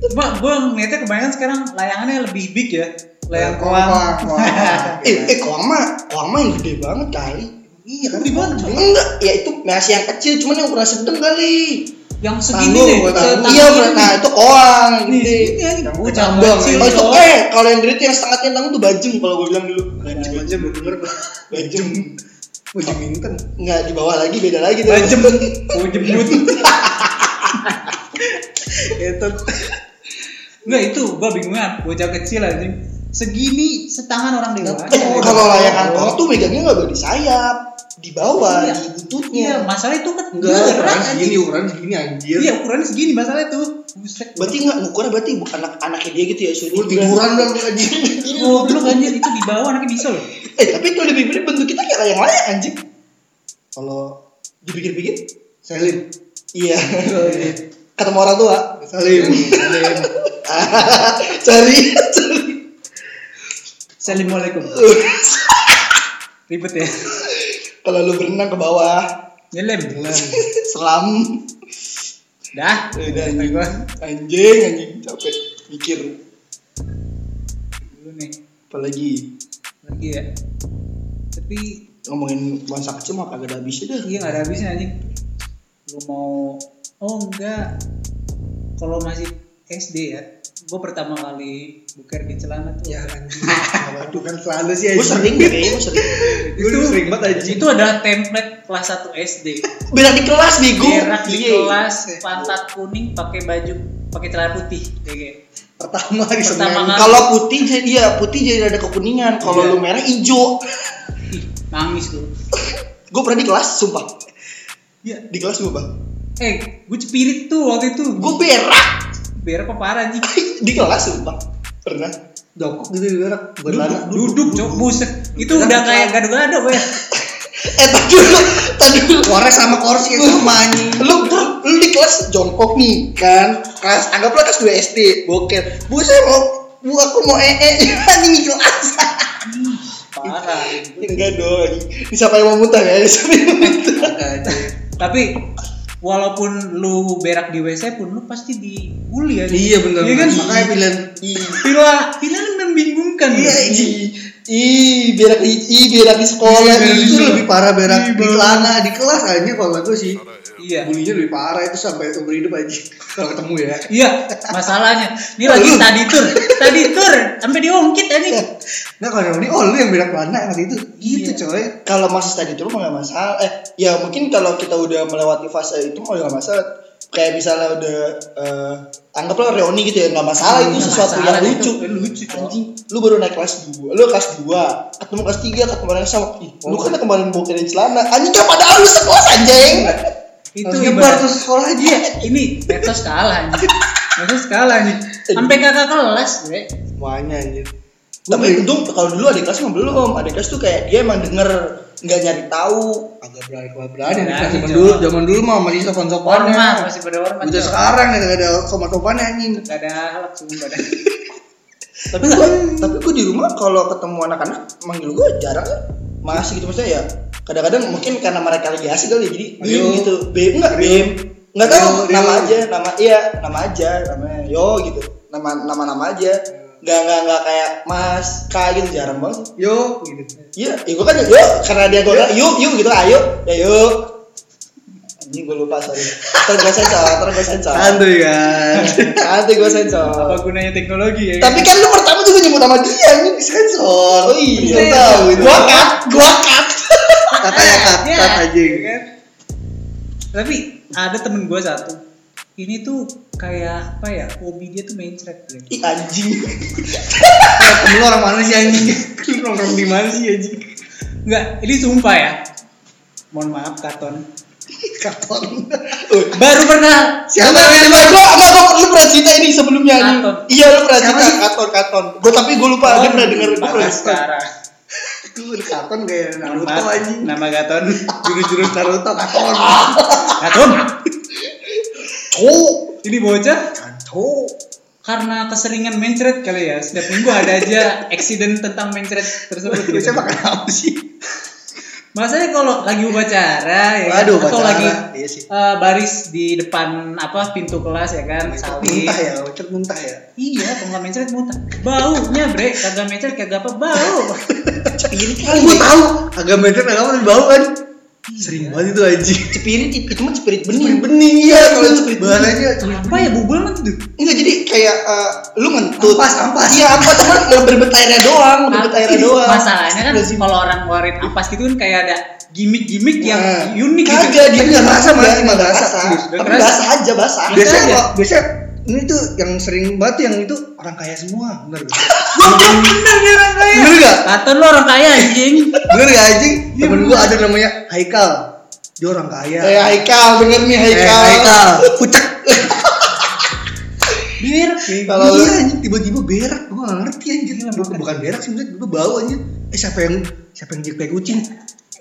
Cuma gue ngeliatnya kebanyakan sekarang layangannya lebih big ya layang Koang, eh eh koang mah koang mah yang gede banget kali Iya kan? Gede banget, enggak ya itu masih yang kecil cuman yang ukuran sedang kali. Yang segini setangan iya nah itu koang Nih, gede. Yang kecil, Oh itu eh kalau yang gede itu yang setengah centang itu bajeng kalau gue bilang dulu. Bajeng. Aja gue denger Bajeng. Bajeng. Minten. Enggak di bawah lagi beda lagi tuh. Oh jembut. Itu. Enggak itu gua bingungnya bocah kecil anjing. Segini setangan orang dewasa. Eh, kalau layangan koang tuh megangnya nggak boleh di sayap, di bawah, Iya. di Iya, bututnya. masalah itu kan enggak berat, ukuran segini, ukuran segini anjir. Iya, ukurannya segini masalah itu. Buset. Berarti nggak ngukurnya berarti bukan anak anaknya dia gitu ya, suruh Lu tiduran dong anjir. Oh, lu anjir itu di bawah anaknya bisa loh. Eh tapi itu lebih mirip bentuk kita kayak layang-layang anjing. Kalau dipikir-pikir, Salim. iya. Ketemu orang tua. Salim. Cari. Assalamualaikum. Ribet ya. Kalau lu berenang ke bawah, Nyelem. selam. Dah. Udah Sampai anjing. gua Anjing, anjing capek mikir. dulu nih. Apalagi Lagi ya. Tapi ngomongin masa kecil mah kagak ada habisnya dah. iya nggak ada habisnya anjing. Lu mau oh enggak. Kalau masih SD ya, gue pertama kali buker di celana tuh. Ya. Waduh kan selalu sih Gue sering deh kayaknya gue sering. Gue sering banget anjing. Itu adalah template kelas 1 SD. Berak di kelas bego. Berak di Iya. kelas, pantat kuning, pakai baju, pakai celana putih. Kayak gitu. Pertama di Pertama kali. Kalau putih jadi iya putih jadi ada kekuningan. Kalau Iya. lu merah hijau. Nangis tuh. Gue pernah di kelas, sumpah. Iya. Di kelas gue bang. Eh, gue cepirit tuh waktu itu. Gue berak Biar apa parah anjing. di kelas sumpah. Pernah. jongkok gitu di berak. Duduk, Berlana. duduk, cok, buset. Itu udah kayak gado-gado, gue. Eh tadi dulu, tadi dulu. Warna sama kursi yang sama anjing. Lu, lu di kelas jongkok nih kan kelas anggaplah kelas 2 SD boker bu saya mau bu aku mau ee anjing di kelas Parah. enggak dong ini siapa yang mau muntah ya siapa yang mau muntah. Tapi walaupun lu berak di WC pun lu pasti dibully aja. Iya benar. Iya kan? Makanya pilihan Pilihan pilihan membingungkan. iya iya ih berak di ih berak di sekolah. Iya, ih. itu lebih parah berak Ih, di celana di kelas aja kalau gue sih. Iya. bulinya lebih parah itu sampai umur hidup aja. Kalau ketemu ya. Iya, masalahnya. Ini lagi study tour, study tour. Sampai diungkit anjing. nah kalau ini oh lu yang berak celana waktu itu. Gitu Iya. coy. Kalau masih tadi mah nggak masalah. Eh ya mungkin kalau kita udah melewati fase itu mah nggak masalah kayak misalnya udah eh, anggaplah reuni gitu ya nggak masalah itu Nggak sesuatu masalah, yang itu lucu. lucu, anjing lu baru naik kelas 2 lu kelas 2 ketemu kelas 3 ketemu kelas sama Ih, lu kan kemarin bokerin celana. Anjing kan pada harus sekelas anjing. Itu nyebar terus sekolah aja. Iya, ini medsos kalah anjing. Medsos kalah anjing. Sampai kakak kelas, bre. semuanya anjir tapi untung kalau dulu adik kelas belum. Adik kelas tuh kayak dia emang denger nggak nyari tahu. Agak berani kalau berani Berani, zaman dulu zaman dulu mah masih sopan sopannya Hormat, masih pada hormat. udah sekarang ya gak ada sopan sopannya anjing. Gak ada halak sumpah tapi gua tapi gua di rumah kalau ketemu anak-anak manggil gua jarang ya. Masih gitu maksudnya ya. Kadang-kadang mungkin karena mereka lagi asik kali jadi bim gitu. Bim enggak Ayo. bim. Nggak tahu nama aja nama iya nama aja namanya yo gitu. Nama nama nama aja nggak nggak nggak kayak mas kak gitu jarang banget. Yo gitu. Iya ya gua kan yuk karena dia bilang, yuk yuk gitu ayo. Ya yuk anjing gua lupa sorry. Ntar gua sensor ntar gua sensor. Santuy kan? Nanti gua sensor. Apa gunanya teknologi ya? tapi kan lu pertama juga nyebut nama dia ini sensor. Oh iya, Bisa tahu itu. Gua cut, gua cut. katanya kat Ya, kat aja ya kan? Tapi ada temen gue satu. Ini tuh kayak apa ya? Hobi dia tuh main thread, bre. Ih anjing. Lu orang mana sih anjing lu nongkrong di mana sih anjing Enggak, ini sumpah ya. Mohon maaf Katon. katon Baru pernah siapa yang enggak, gua enggak gua lu pernah cerita ini sebelumnya. Katon. Iya, lu pernah cerita katon katon. Gua tapi gua lupa dia pernah denger gua pernah sekarang. Lu katon kayak Naruto anjing Nama Katon. jurus-jurus Naruto katon Katon. Cuk. Ini bocah Cuk. karena keseringan mencret kali ya. Setiap minggu ada aja accident tentang mencret tersebut. gitu. Biasanya makan apa sih? Masanya kalau lagi upacara ya kan? Waduh, atau lagi Iya sih. eh, baris di depan apa pintu kelas ya kan Muntah salin. ya, ucap muntah ya. Iya, kalau nggak mencret muntah. Baunya, Bre. Kagak mencret kagak apa bau. Kan kali. gue tahu agak mencret agak apa bau kan. Sering banget itu anjing. Cepirit itu mah cepirit Bening bening. bening iya kalau cepirit bahannya cepirit apa ya bubul mah tuh? Enggak jadi kayak eh, lu ngentut. Ampas, ampas. Iya, ampas cuma ngeberbet airnya doang, ngeberbet airnya doang. Masalahnya kan kalau orang ngeluarin ampas gitu kan kayak ada gimmick-gimmick yang Nah, unik gitu. Kagak dia nggak basah, Mas. nggak basah. Tapi basah aja basah. Biasa biasanya aja. kalau biasanya ini tuh yang sering banget yang itu orang kaya semua bener gak? Bener nih orang kaya. bener gak? Katon lu orang kaya anjing. bener gak anjing? Iya, temen bener. gua ada namanya Haikal dia orang kaya Eh Haikal, denger nih Eh, Haikal. Haikal pucek Bener. Kalau iya anjing tiba-tiba berak gua gak ngerti anjir bukan, bukan berak sih maksudnya tiba bau anjir eh siapa yang siapa yang jek kucing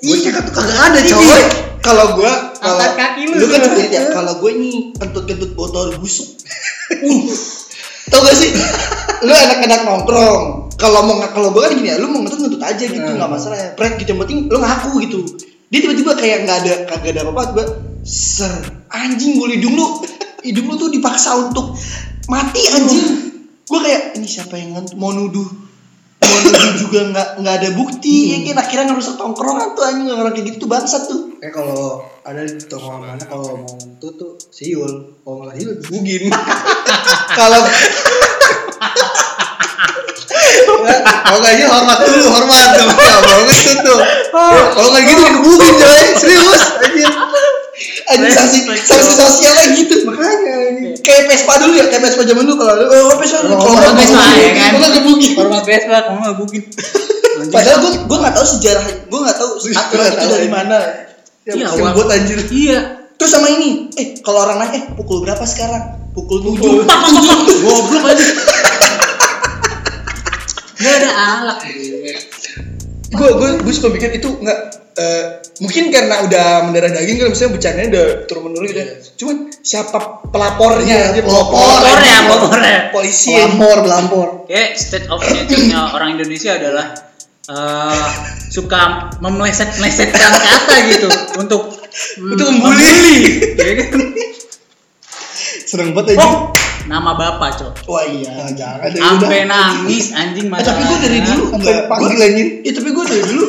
gua Ih. cek tuh kagak ada Ih, coy Kalau gua kalau lu. lu kan ya. Kalau gue nih kentut-kentut botol busuk. Uh. Tau gak sih? lu enak-enak nongkrong. Kalau mau kalau gue kan gini ya, lu mau ngentut ngentut aja gitu, Hmm. nggak masalah ya. Pret gitu yang penting lu ngaku gitu. Dia tiba-tiba kayak nggak ada kagak ada apa-apa, tiba ser anjing gue hidung lu hidung lu tuh dipaksa untuk mati anjing. Gue kayak ini siapa yang ngentut mau nuduh mau nuduh juga nggak nggak ada bukti ya kan akhirnya ngerusak tongkrongan tuh anjing orang kayak gitu tuh bangsat tuh Eh kalau ada di tongkrongan mana kalau mau ngentut tuh siul, kalau nggak siul bugin. kalau Kalau nggak siul hormat dulu, hormat tuh. Nggak mau ngentut tuh. Kalau nggak gitu dikebugin coy, serius anjir. Anjing sanksi sanksi sosialnya gitu Makanya kayak Vespa dulu ya kayak Vespa zaman dulu kalau oh Vespa dulu Oh, kalau nggak Vespa, ya kan? kalau nggak gebugin. Hormat Vespa, kamu nggak bugin. padahal gue gue nggak tahu sejarah gue nggak tahu aturan Nggak itu dari mana Ya, Iya, buat anjir. Iya. terus sama ini eh kalau orang naik eh pukul berapa sekarang pukul tujuh. Goblok aja. Gak ada alak. Gue gue gue suka bikin itu nggak eh, mungkin karena udah mendarah daging kan misalnya bercandanya udah turun menurun gitu ya. cuman siapa pelapornya Iya, pelopor Pelopor ya, pelopor ya. polisi ya. Pelampor, pelampor. Kayak state of nature-nya orang Indonesia adalah eh, suka memeleset-melesetkan kata gitu untuk Untuk membuli. ya kan? Seneng banget aja. Oh, nama bapak, Cok. Wah iya. Nah, jangan deh, Sampai nangis anjing Eh, tapi gue dari dulu enggak panggil anjing. Ya tapi gue dari dulu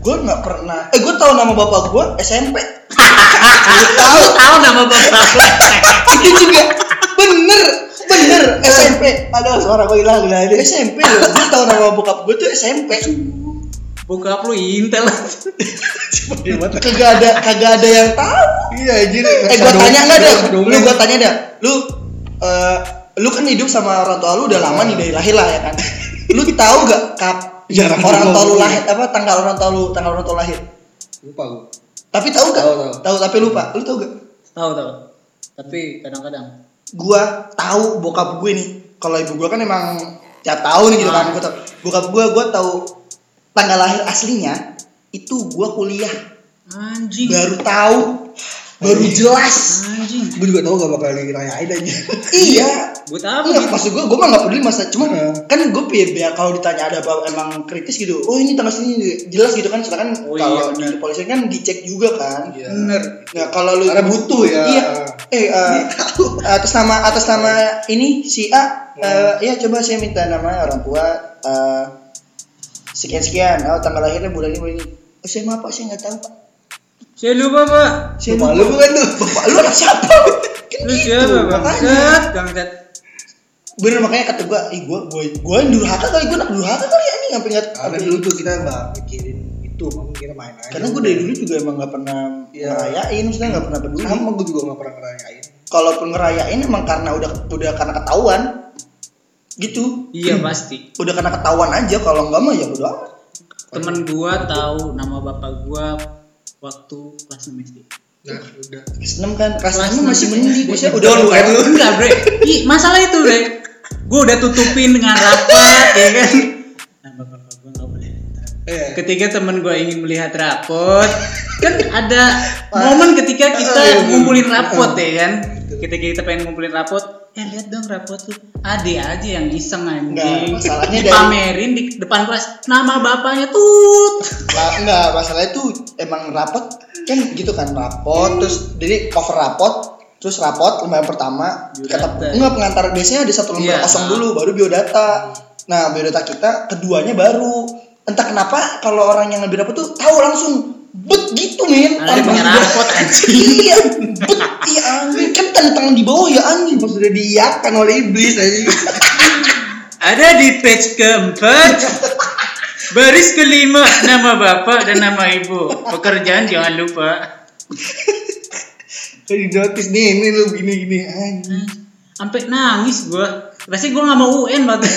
gue nggak pernah. Eh gue tahu nama bapak gue SMP. tahu tahu nama bapak. Itu juga bener bener SMP. Aduh, suara gue hilang udah ini. SMP loh. Gue tahu nama bokap gue tuh SMP. Bokap lu intel. Kagak ada kagak ada yang tahu. Iya anjir. Eh gue tanya nggak deh. Lu gue tanya dah. Lu eh lu kan hidup sama orang tua lu udah lama nih dari lahir lah ya kan. Lu tahu gak kap Jarang orang tua lu lahir apa tanggal orang tua lu tanggal orang tua lahir? Lupa gue. Tapi tahu gak? Tahu, tapi lupa. Lu tahu gak? tahu tahu. Tapi kadang-kadang Gua tahu bokap gue nih. Kalau ibu gua kan emang ya tahu nih gitu kan. Ah. Gua tahu. Bokap gua gua tahu tanggal lahir aslinya itu gua kuliah anjing. baru tahu baru jelas Anjing. Gue juga tau gak bakal dirayain aja. iya Buat apa Iya, gitu? maksud gue, gue mah gak peduli masa Cuma Heeh. kan gue biar, biar kalau ditanya ada apa emang kritis gitu Oh ini tanggal sini jelas gitu kan Sedangkan Oh, kalau iya, di benar. kepolisian kan dicek juga kan Iya. Bener. Nah kalau lu Karena butuh ya. Iya Eh eh, atas nama atas nama ini si A eh, Ya coba saya minta nama orang tua eh, Sekian-sekian Oh tanggal lahirnya bulan ini bulan ini Oh saya maaf pak saya gak tahu pak Saya lupa, Pak. Saya Lupa lupa. lu bukan tuh. Bapak lu anak siapa? Kan Lu gitu, siapa, makanya. Bangsat? Bangsat. Bener makanya kata gue, ih gue gue gue yang durhaka kali gue anak durhaka kali ya ini sampai nggak Karena dulu tuh kita nggak mikirin itu, mungkin kita main aja. karena gue dari dulu juga emang nggak pernah Iya. ngerayain maksudnya nggak pernah peduli sama gue juga nggak pernah ngerayain. kalaupun ngerayain emang karena udah udah karena ketahuan gitu Iya, pasti. udah karena ketahuan aja kalau enggak mah ya udah amat Temen gua tahu nama bapak gua waktu kelas 6 SD. Nah, udah. kelas enam kan kelas Kelas enam masih enam. mending maksudnya udah Don't udah lu. Enggak, Bre. Ih, masalah itu, Bre. Gua udah tutupin dengan rapat, ya kan. Nama bapak gua nggak boleh. Iya. Ketika temen gua ingin melihat rapot, kan ada momen ketika kita Ah, iya, iya. ngumpulin rapot ya kan. Ketika kita pengen ngumpulin rapot, eh lihat dong rapot tuh. Ade aja yang iseng anjing. Nggak, masalahnya dari- Dipamerin di depan kelas nama bapaknya tut. Lah, enggak masalah itu emang rapot kan gitu kan rapot terus jadi cover rapot terus rapot lembar pertama kata enggak pengantar biasanya ada satu lembar Iya. kosong dulu baru biodata nah biodata kita keduanya baru entah kenapa kalau orang yang lebih rapot tuh tahu langsung bet gitu men Ada punya rapot anjing. iya bet iya anjing kan tanda tangan di bawah ya anjing Pas sudah diiakan oleh iblis aja. Ada di page keempat Baris kelima nama bapak dan nama ibu. Pekerjaan jangan lupa. Di notis nih, ini lu gini gini anjing. Sampai nangis gua. Pasti gua nggak mau UN banget.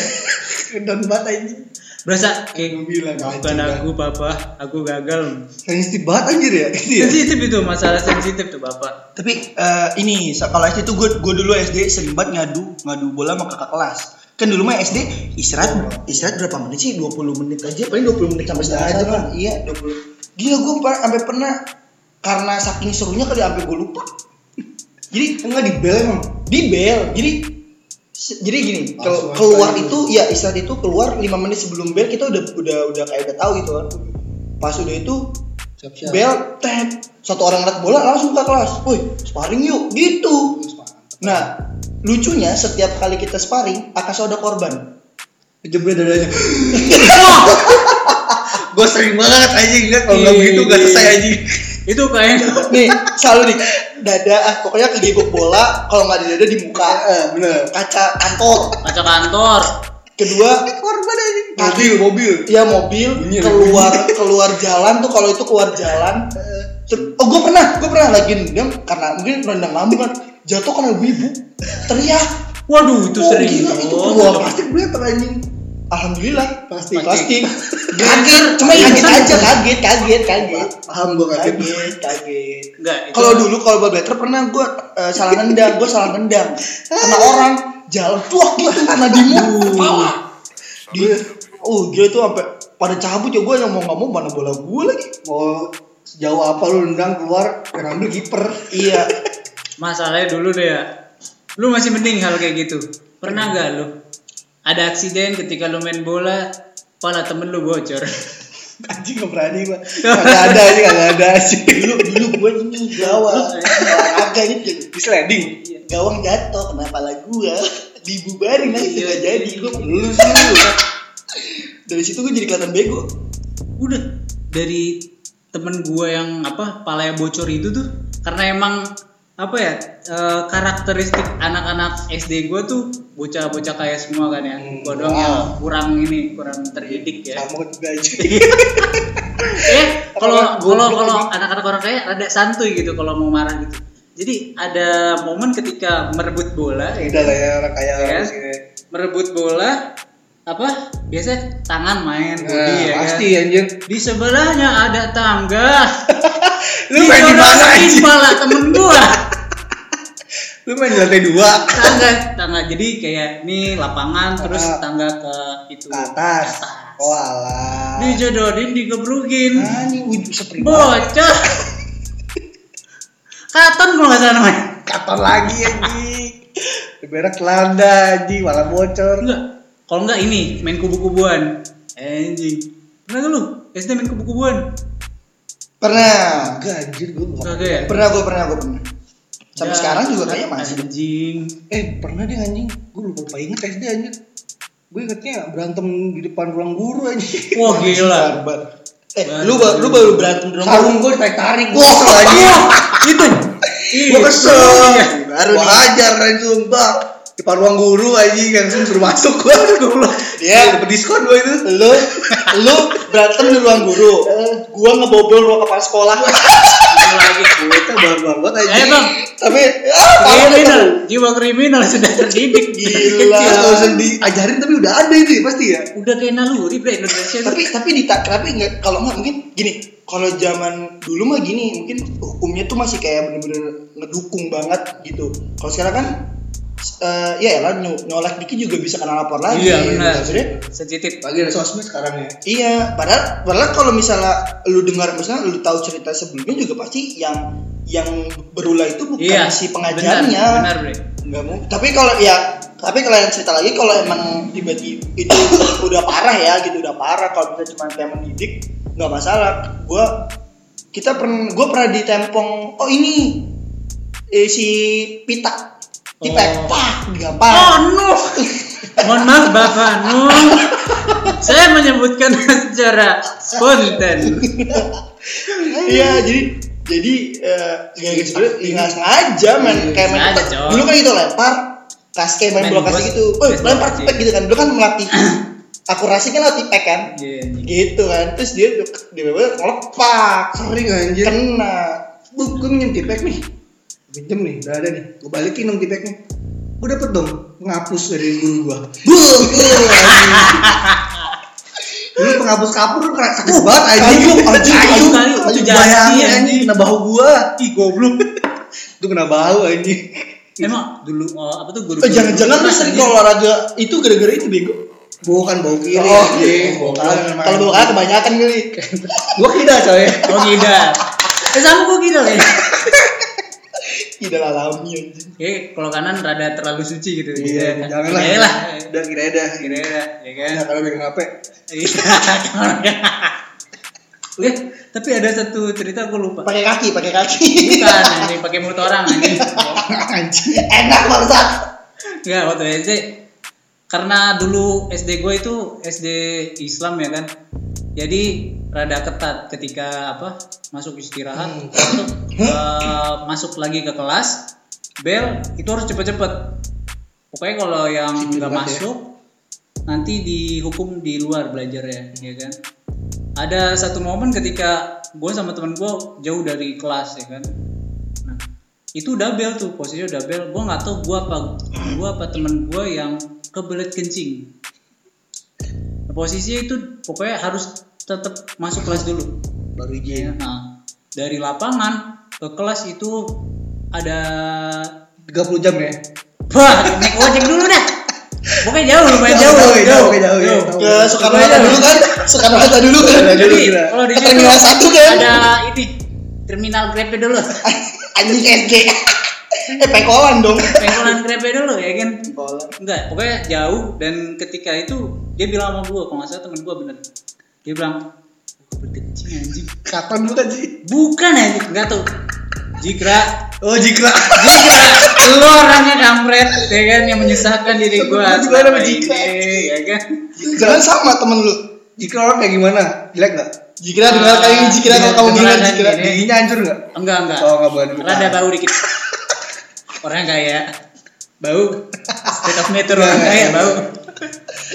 Kedon banget anjing. Berasa kayak Gua bilang, bukan aku papa, aku gagal. Sensitif banget anjir ya. Gitu ya. Sensitif itu masalah sensitif tuh bapak. Tapi eh, ini kalau SD tuh gue gue dulu SD sering banget ngadu ngadu bola sama kakak kelas. Kan dulu mah SD istirahat istirahat berapa menit sih? 20 menit aja paling 20 menit sampai setengah aja, jam kan. Iya, 20. Gila gue sampai pernah karena saking serunya kali sampai gue lupa. Jadi Enggak di bel emang. di bel. Jadi jadi gini, Langsung keluar aja. itu ya istirahat itu keluar 5 menit sebelum bel kita udah udah udah kayak udah tahu gitu kan. Pas udah itu Siap-siap. bel tap satu orang ngeliat bola langsung ke kelas. Woi, sparring yuk gitu. Nah, lucunya setiap kali kita sparring, Akaso ada korban. Jebret dadanya. gue sering banget anjing lihat kalau nggak begitu gak selesai anjing. Itu kayak Nih, selalu nih, dada, ah, pokoknya kegigok bola, kalau nggak di dada di muka, Eh, bener. kaca kantor. kaca kantor. Kedua, Korban. Kaki. Mobil, mobil. ya mobil Bunyi, keluar keluar jalan tuh kalau itu keluar jalan. Oh, gue pernah, gue pernah lagi nendang karena mungkin rendang lambung kan, jatuh karena ibu teriak. Waduh, itu oh, sering. gila, itu Oh, keluar plastik gue anjing. Alhamdulillah, Plastik. plastik. kaget, cuma kaget aja, kaget, kaget, kaget. Paham gue kaget. kaget kaget Enggak, kalau dulu kalau better pernah gue salah nendang gue salah nendang kena orang jalan tuak gitu karena di muka di oh dia tuh sampai pada cabut ya gue yang mau nggak mau mana bola gue lagi Mau sejauh apa lu nendang keluar yang ambil kiper. iya Masalahnya dulu deh ya. Lu masih mending hal kayak gitu. Pernah gak lu? Ada aksiden ketika lu main bola, pala temen lu bocor. Anjing gak berani gua. Kagak ada aja, kagak ada aja. dulu dulu gue ini gawang olahraga ini Di sliding. gawang jatuh kenapa lah gue dibubarin lagi Iya, jadi gue lulus dulu dari situ gue jadi kelihatan bego udah dari temen gue yang apa palanya bocor itu tuh karena emang apa ya eh, karakteristik anak-anak SD gue tuh bocah-bocah kayak semua kan ya Hmm, gue doang wow. yang kurang ini kurang terdidik ya Sama juga aja. eh kalau kalau kalau anak-anak orang kaya rada santuy gitu kalau mau marah gitu jadi ada momen ketika merebut bola ya Udah lah ya orang kaya Ya. ini. merebut bola apa biasanya tangan main body Nah, ya kan? pasti anjir. di sebelahnya ada tangga Lu main di mana anjing? pala temen gua Lu main di lantai dua tangga tangga jadi kayak ini lapangan terus Ah. tangga ke itu ke atas. Ke atas. Oh alah. dijodohin wujud seprima. bocah katon gua nggak salah namanya Kapan lagi anjing? Berak landa anjing malah bocor. enggak kalau enggak ini main kubu-kubuan anjing pernah lu SD main kubu-kubuan pernah Enggak anjir gua bukan. kagak ya pernah gue pernah gue pernah sampai Ya, sekarang juga kayaknya masih anjing Eh pernah deh anjing. Gua lupa lupa inget SD anjir. Gue ingetnya berantem di depan ruang guru anjing. wah gila eh lu ba- lu baru berantem dong Sarung gue ditarik tarik. Gue Wah, kesel anjing. itu Gue kesel. Baru gue hajar langsung bang. Depan ruang guru anjing langsung suruh masuk gue. Dia- dapat diskon gue itu. lu lu berantem di ruang guru gua ngebobol ruang kepala sekolah lagi Kita baru banget ayo anjing. bang tapi ah, kriminal jiwa kriminal sudah terdidik Gila. Gak usah diajarin tapi udah ada itu ya pasti ya. udah kayak naluri bre Indonesia tapi tapi di tapi nggak kalau nggak mungkin gini kalau zaman dulu mah gini mungkin hukumnya tuh masih kayak bener-bener ngedukung banget gitu kalau sekarang kan eh ya lah nyolek dikit juga bisa kena lapor lagi iya benar Maksudnya, sensitif Lagi ada sosmed sekarang ya. Iya, padahal padahal kalau misalnya lu dengar misalnya lu tahu cerita sebelumnya juga pasti yang yang berulah itu bukan iya si benar pengajarnya. benar bre Nggak mau. Tapi kalau ya tapi kalau yang cerita lagi kalau emang tiba-tiba itu udah parah ya gitu udah parah kalau kita cuma kayak mendidik nggak masalah. Gua kita pernah gua pernah ditempong oh ini eh, si Pita Tipek, Oh. pak, digampar. oh no mohon maaf bapak no saya menyebutkan secara spontan Iya, jadi jadi eh, nggak sebenarnya nggak sengaja main Iya, kayak main. Dulu kan gitu lempar, kas kayak main bola kasih gitu. Oh, lempar tipek gitu kan. Dulu kan melatih akurasi kan lewat tipek kan. Iya. Gitu kan. Terus dia dia ngelepak, Sering anjir. kena. Bu, gue minjem tipek nih. Minjem nih, udah ada nih. Gue balikin dong tipeknya. Gue dapet dong penghapus dari guru gua. Buh, Dulu penghapus kapur kena sakit banget anjing. kayu, anjing, kayu, kayu, bayangin anjing kena bahu gua. ih goblok Itu kena bahu anjing. emang dulu oh, apa tuh guru Eh, jangan-jangan lu sering kalau olahraga itu gara-gara itu bego. Bukan bau kiri. Oh, anjing. Bau kanan. Kalau bawa kanan kebanyakan kali. Gua kida coy. oh gila eh sama gua gila ya Tidak alami anjing. Oke, kalau kanan rada terlalu suci gitu. Iya, Gitu ya. jangan lah. Kirain lah. Udah kira dah. Kira ya kan. Ya kalau pegang HP. Iya. Lihat, tapi ada satu cerita gue lupa. Pakai kaki, pakai kaki. Bukan, anjing pakai mulut orang anjing. Anjing. Enak banget. Enggak, waktu SD karena dulu SD gue itu SD Islam ya kan. Jadi rada ketat ketika apa masuk istirahat. Hmm. masuk eh, masuk lagi ke kelas bel itu harus cepet-cepet. Pokoknya kalau yang nggak ya. masuk nanti dihukum di luar belajar ya ya kan? Ada satu momen ketika gue sama temen gue jauh dari kelas ya kan? Nah itu udah bel tuh posisinya udah bel. Gue nggak tahu gue apa gue apa temen gue yang kebelet kencing posisinya itu pokoknya harus tetap masuk kelas dulu Baru izin. nah dari lapangan ke kelas itu ada 30 jam ya. wah naik ojek dulu dah pokoknya jauh lumayan jauh Jauh, jauh jauh, jauh, ya, tahu. Ke Soekarno Hatta dulu kan? Soekarno Hatta dulu kan? Jadi, kalau di Terminal satu kan? ada ini terminal Grab dulu Anjing SD. Eh pengkolan dong. pengkolan Grab dulu ya kan Pengkolan. enggak pokoknya jauh dan ketika itu dia bilang sama gue kalau nggak salah temen gue bener dia bilang Berkencing anjing. Kapan lu tadi? Bukan anjing, enggak tuh. Jikra, Oh Jikra. Jikra, lu orangnya kampret, ya kan yang menyusahkan diri gua. Gua juga selama Jikra. ini, ya kan. Jangan sama temen lu. Jikra orang kayak gimana? Jelek nggak? Jikra dengar kali ini Jikra kalau kamu kan Jikra. ini. Giginya hancur nggak? Enggak, enggak. Oh nggak boleh. Rada bau dikit. Orang kaya bau. State of nature orang Iya, kaya iya. bau.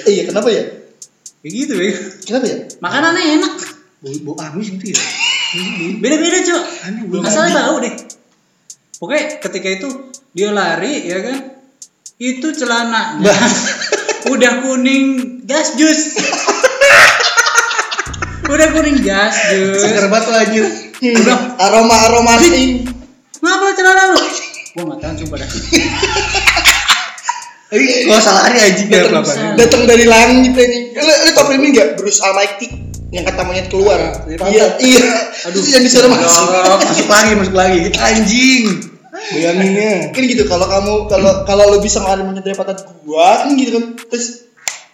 Eh, Iya, kenapa ya? Kayak gitu, ya. Kenapa ya? Makanannya enak. Bau bau amis gitu ya. Beda-beda, Cok. Aneh, belum Asalnya bau deh. Pokoknya ketika itu dia lari, ya kan? Itu celananya udah kuning gas jus. udah kuning gas jus. Segar banget. Udah, Aroma aroma ini. ngapa celana lu? Gua nggak tahu coba dah. Tapi gua salah hari anjing ya Betul, apa? bisa. Datang dari langit ini. Lu, lu tau film ini enggak? Bruce Almighty yang kata monyet keluar. Dari Iya, pantat. iya. Aduh. Yang disuruh masuk. Masuk lagi, masuk lagi. Anjing. Bayanginnya. kan gitu kalau kamu kalau kalau lu bisa ngeluarin monyet dari pantat gua kan gitu kan terus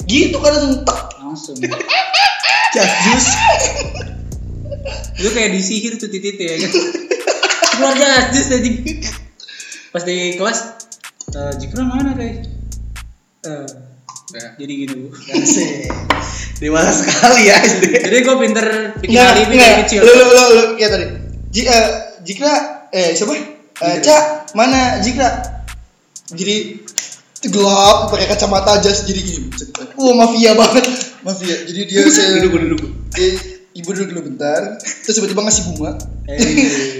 gitu kan langsung tak Langsung. Jas jus. Itu kayak disihir tuh titik ya kan. Keluar gas jus tadi. Pas di kelas eh Jikra mana deh? Eh, jadi gini bu. Dewasa sekali ya SD. Jadi gue pinter bikin nggak alibi dari kecil. lu lu lu, lu. Ya tadi. Ji, eh, Jikra eh siapa? Eh, Cak mana Jikra? Jadi gelap pakai kacamata jas jadi gini. Wah mafia banget. Mafia. Jadi dia saya Duduk, duduk. dia, ibu duduk dulu bentar terus tiba-tiba ngasih bunga Eh,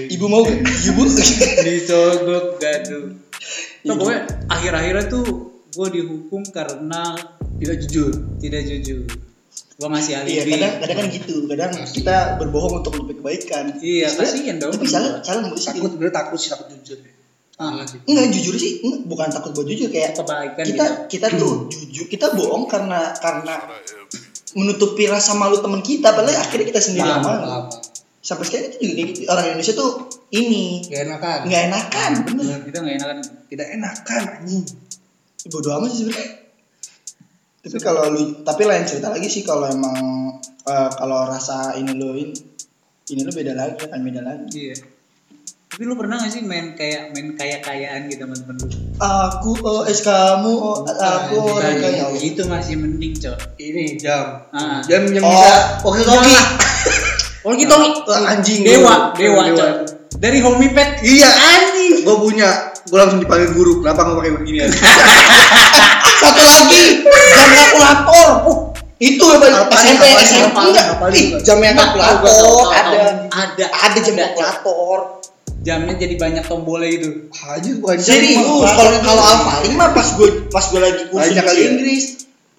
ibu mau gak? ibu Dicogok gaduh. Nah, pokoknya akhir-akhirnya tuh gue dihukum karena Tidak jujur. tidak jujur. Gue ngasih Iya, alibi. kadang kadang kan gitu. Kadang kita berbohong untuk lebih kebaikan. Iya, kasihan dong. Tapi salah salah? Takut bener takut sih takut jujur. Ah, Enggak jujur sih, enggak, bukan takut buat jujur kayak kebaikan kita gitu. kita tuh jujur, kita bohong karena karena menutupi rasa malu teman kita, padahal akhirnya kita sendiri yang malu. Sampai sekarang itu juga kayak gitu. Orang Indonesia tuh ini Gak enakan. nggak enakan, bener. Kita nggak enakan. Tidak enakan anjing. Bodoh amat sih sebenarnya. Tapi kalau lu, tapi lain cerita lagi sih kalau emang eh, kalau rasa ini lu ini, ini lu beda lagi akan beda lagi. Iya. Tapi lu pernah gak sih main kayak main kaya-kayaan gitu sama temen lu? Aku OS kamu, oh, aku orang kaya. itu masih mending cok. Ini jam. Ah. Jam yang Oh. bisa oke toki. Oh gitu Wah, anjing. Dewa, dewa cok. Dari homie pet. Iya anjing. Gua punya. Gua langsung dipanggil guru. Kenapa nggak pakai begini? Satu lagi, jam kalkulator. Uh, itu yang paling Apalin, SMP, SMP enggak? jam yang kalkulator ada. Ada. Ada jam kalkulator. Jamnya jadi banyak tombolnya itu. Haji bukan jam. Serius, kalau kalau Alfa mah pas gue pas gue lagi kursus Banyak bahasa ya. Inggris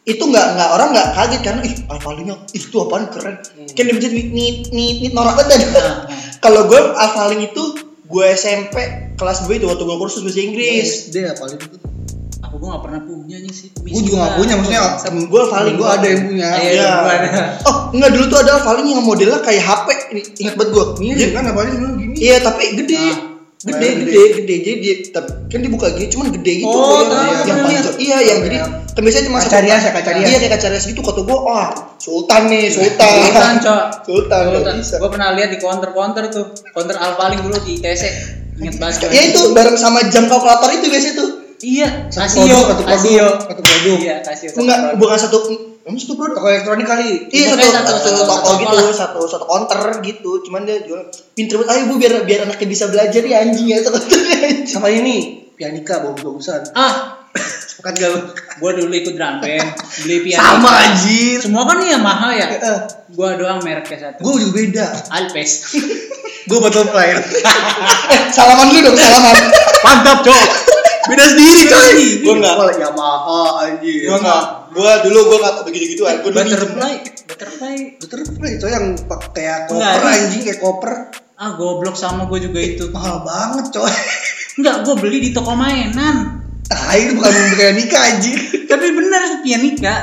itu nggak nggak orang nggak kaget karena ih Alfa-nya itu apaan keren. Kan dia nit nit nit nit norak banget. Nah, nah. Kalau gue Alfa itu gue SMP kelas 2 itu waktu gue kursus bahasa Inggris. SD apa itu? Aku gua gak pernah punya nih sih. Gua juga nggak punya. Maksudnya gue paling gua ada yang punya. Iya, Iya. ada. Oh, enggak dulu tuh ada Alphalin yang modelnya kayak HP. Ini ingat banget gua. Ini Dia- kan apa dulu gini. Iya, tapi gede. Ah. Gede, gede, gede. Jadi dia tapi kan dibuka gini cuman gede gitu. Oh, yang, tahu, yang panjang. Iya, yang jadi kan biasanya cuma Kacarias ya, kacarias. Iya, kayak kacarias gitu kata gua, wah, sultan nih, sultan. Sultan, Cok. Sultan, Sultan. bisa. Gua pernah lihat di counter-counter tuh. Counter Alpaling dulu di TC. Ingat banget. Ya itu bareng sama jam kalkulator itu guys itu. Iya, Satu Casio, produk, satu produk, Casio. satu produk. Iya, Casio. satu Enggak, produk. bukan satu emang satu produk. Toko elektronik kali. Iya Pokoknya satu, satu- satu, satu- toko gitu, satu satu counter gitu. Cuman dia jual pinter banget. Ayo bu biar biar anaknya bisa belajar ya anjing ya satu. Sama ini pianika bagus-bagusan. Ah, Sepakat gak lu? gua dulu ikut drum band, beli piano. Sama anjir. Semua kan Yamaha ya. Eh, Gua doang mereknya satu. Gue juga beda. Alpes. Gue butterfly. Eh, salaman dulu dong, salaman. Mantap, Cok. Beda sendiri, coy. Gua enggak. Wah, Yamaha anjir. Gua enggak. Gua dulu gua enggak begitu gituan. Minjem. Butterfly, butterfly. Butterfly, coy yang kayak koper anjing kayak koper. Ah, goblok sama gua juga itu. Mahal banget, coy. Enggak, gua beli di toko mainan. Ah, itu bukan kayak nikah anjir. Tapi bener pianika.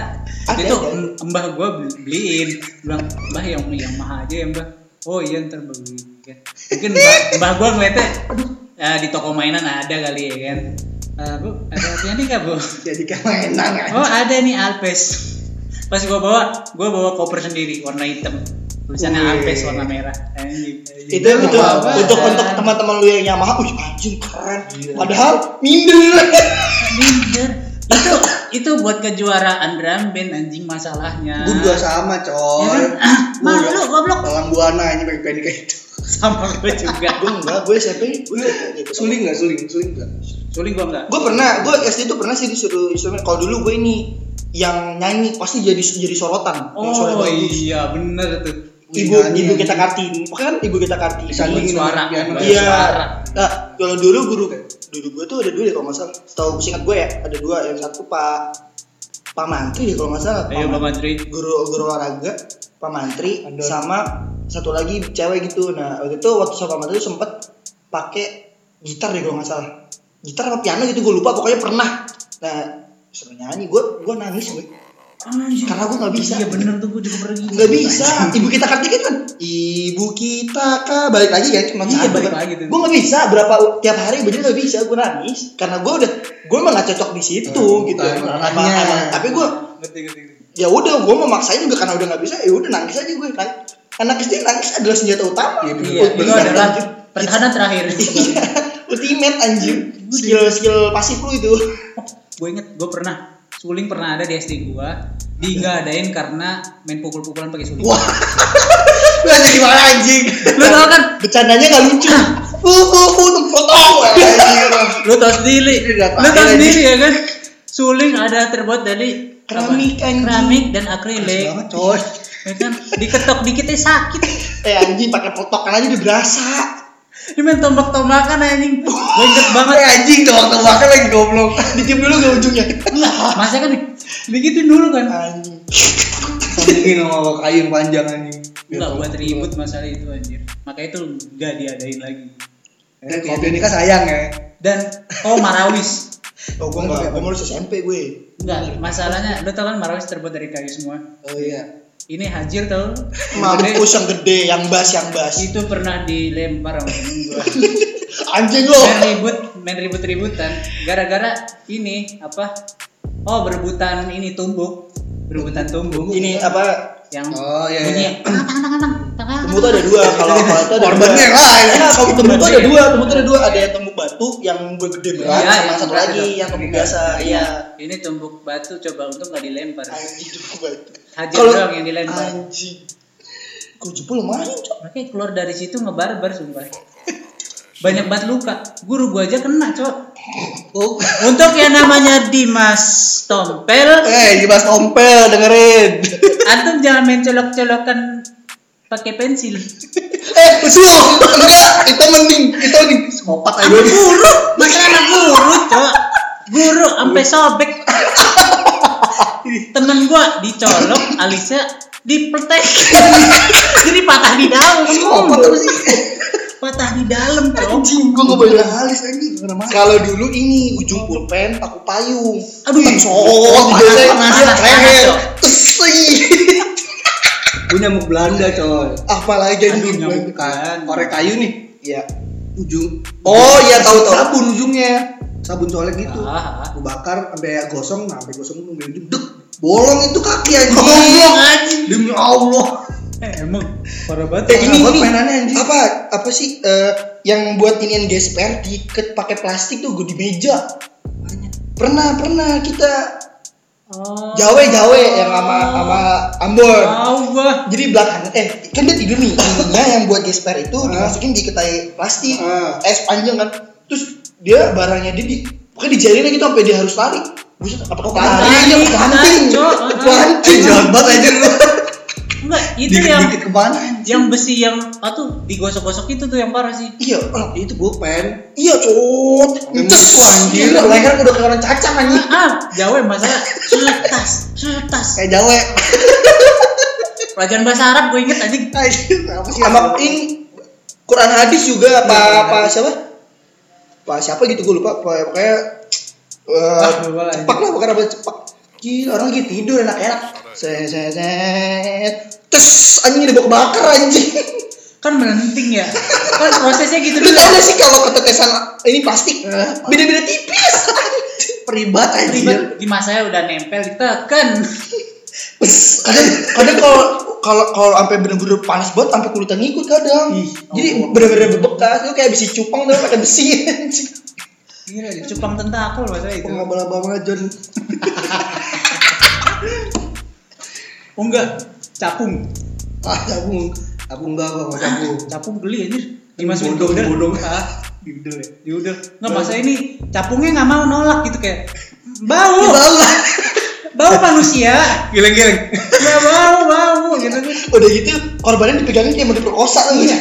Ada, itu ada. mbah gua beli- beliin. Bilang, "Mbah yang Yamaha aja ya, Mbah." Oh iya ntar beli. Kan. Mungkin mbah, mbah gua ngeliatnya, aduh, eh, di toko mainan ada kali ya kan. Eh, bu, ada pianika bu. Jadi kayak mainan Oh ada nih Alpes. Pas gua bawa, gua bawa koper sendiri warna hitam. tulisannya. Apex warna merah anjing itu itu Apa-apaan. untuk untuk teman-teman lu yang Yamaha, wih anjing keren. Iya. Padahal minder. Minder. Itu itu buat kejuaraan drum band anjing masalahnya Gue juga sama ya coy. kan ah, malu goblok Dalam buana ini pakai pendek kayak itu. sama gue juga gue enggak, gue SMP, gue. Suling nggak suling, suling nggak? suling gua enggak Gue pernah, gue SD tuh pernah sih disuruh instrumen. Kalau dulu gue ini yang nyanyi pasti jadi jadi sorotan. oh iya bener tuh Ibu Nyanyi, ibu kita kartini, kan ibu kita kartini. Disandingin Buat suara, buat Iya. Nah, kalau dulu guru dulu gue tuh ada dua ya kalau nggak salah. Setahu singkat gue ya ada dua. Yang satu Pak Pak Mantri ya kalau nggak salah. ayo Pak Madri guru guru olahraga Pak Mantri Andor. sama satu lagi cewek gitu nah waktu itu waktu sama Pak Mantri tuh sempet pakai gitar deh kalau nggak salah gitar apa piano gitu gue lupa pokoknya pernah nah suruh nyanyi gue gue nangis gue karena gue nggak bisa. Iya bener tuh gue juga pernah gitu. Nggak bisa. Ibu kita kartikan kan ibu kita kak balik lagi ya cuma Iya, balik kan. lagi tuh. gue nggak bisa. Berapa tiap hari bener nggak bisa. Gue nangis. Karena gue udah gue emang nggak cocok di situ Hmm, gitu. Emang- ranahnya. emang- tapi gue ngerti ngerti ngerti. ya udah gue mau maksain juga karena udah nggak bisa ya udah nangis aja gue Nang- anak SD nangis adalah senjata utama. Iya, iya itu Ultimate, adalah anjir. pertahanan terakhir. Iya, ultimate anjir skill skill pasif lu itu. Gue inget gue pernah suling pernah ada di SD gue di nggak adain karena main pukul-pukulan pakai suling wah. Lu ada di mana anjing? Lu tau kan? Bercandanya nggak lucu. Uh uh uh tuh potong lu tau sendiri. Lu tau sendiri ya kan? Suling ada terbuat dari Keramik, anjing. keramik dan akrilik. Ya kan? Diketok dikitnya sakit. Eh anjing pakai potokan aja udah berasa ini main tombak-tombakan anjing. Gue inget banget. Eh anjing makan lagi goblok. dicium dulu ke ujungnya. Masa kan digituin dulu kan? Anjing. Sambungin sama kayu yang panjang anjing. Enggak buat ribut masalah itu anjir. Makanya itu gak diadain lagi. Eh, Kalau dia nikah sayang ya. dan oh marawis. Oh gue nggak gue mau SMP gue. Enggak, masalahnya lu tau kan marawis terbuat dari kayu semua. Oh iya. Ini hajir tau? mampus yang gede yang bas yang bas Itu pernah dilempar sama temen gua. anjing lo Main ribut, main ribut-ributan. Gara-gara ini apa? Oh berebutan ini tumbuk, berebutan tumbuk. ini apa yang Oh iya. bunyi iya. tang tang tang tang tang tang. Temu tuh ada dua kalau kalau itu ada Korbannya yang lain. Nah, kalau temu tuh ada dua, temu tuh ada dua, ada yang temu batu yang gede berat Iya, sama yang satu berat lagi itu. yang temu biasa. Iya. Ini tumbuk batu coba untung gak dilempar. Anjing temu batu. Hajar Kalau doang yang dilempar. anjing. Kau jempol lumayan, Cok. Makanya keluar dari situ ngebarbar sumpah. Banyak banget luka. Guru gua aja kena, Cok. Oh. Untuk yang namanya Dimas Tompel, Eh, Dimas Tompel dengerin. antum jangan main colok-colokan pakai pensil. eh, usul. Enggak, itu mending. Itu mending. Sopat aja. Anak guru, masalah anak guru, Cok. Guru sampai sobek. Temen gua dicolok, alisnya dipletek. Jadi patah di apa sih? Patah di dalam, Cok. Anjing, gua Gue enggak boleh. alis anjing. Kalau dulu ini ujung pulpen paku payung. Aduh, Oh, panas, biasanya panas, leher. Tesi. Gue nyamuk Belanda coy. Apalagi Aduh, anjing. nyamuk. Kan, korek kayu nih. Iya. Ujung. Oh, iya tahu tahu. Sabun ujungnya. Sabun colek gitu. Ah, ah. Gue bakar sampai gosong, sampai gosong gue ujung dek. Bolong itu kaki anjing. Goblok, anjing. Demi Allah. Eh, emang parah banget. Eh, ini, ini mainannya, anjing. apa apa sih eh, yang buat inian gesper diikat pakai plastik tuh gue di meja pernah pernah kita Oh. jawe jawe yang sama sama Ambon Tahu gua. jadi belakang eh kan dia tidur nih ininya yang buat gesper itu dimasukin di ketai plastik Ah. es panjang kan terus dia barangnya dia di pokoknya dijariin gitu sampai dia harus lari buset apa Oh, lari kebanting Cok. kebanting Eh, jahat banget aja lu. Enggak, itu yang Dikit-dikit ke mana anjing? yang besi yang apa tuh digosok-gosok itu tuh yang parah sih. iya oh, Itu pulpen. iya cot Sampai Entes, muku, anjir. gila, leher udah kayak orang cacang anjing Ah, Jawa masalah sutas, sutas. Kayak Jawa. Pelajaran bahasa Arab gue inget anjing. Anjir, apa sih? sama ini Quran hadis juga apa apa siapa apa siapa gitu gue lupa pokoknya Ah, lagi. cepak lah bukan apa cepak gila orang lagi tidur enak-enak. Set tes anjing dibawa kebakar anjing. Kan melenting ya. Kan prosesnya gitu lu tau sih kalau ketetesan ini plastik? Beda-beda tipis. Peribat. Ribet. Di masanya udah nempel ditekan. Pes, kadang kadang kalau kalau kalau sampai bener-bener panas banget sampai kulitnya ngikut kadang. Ih, Jadi bener-bener berbekas itu kayak besi cupang tuh pakai besi. Gila, cupang tentakel bahasa itu. Pengabal-abal John. Oh enggak, capung. Ah, cabung. Cabung enggak gua mau cabung. Capung geli anjir. Dimasukin Bodong, ke bodong. Ah, diudel ya. Diudel. Enggak masa ini capungnya nggak mau nolak gitu kayak bau. Bau. Bau manusia. Geleng-geleng. Ya bau, bau gitu kan. Udah gitu korbannya dipegangin kayak mau diperkosa kan Iya.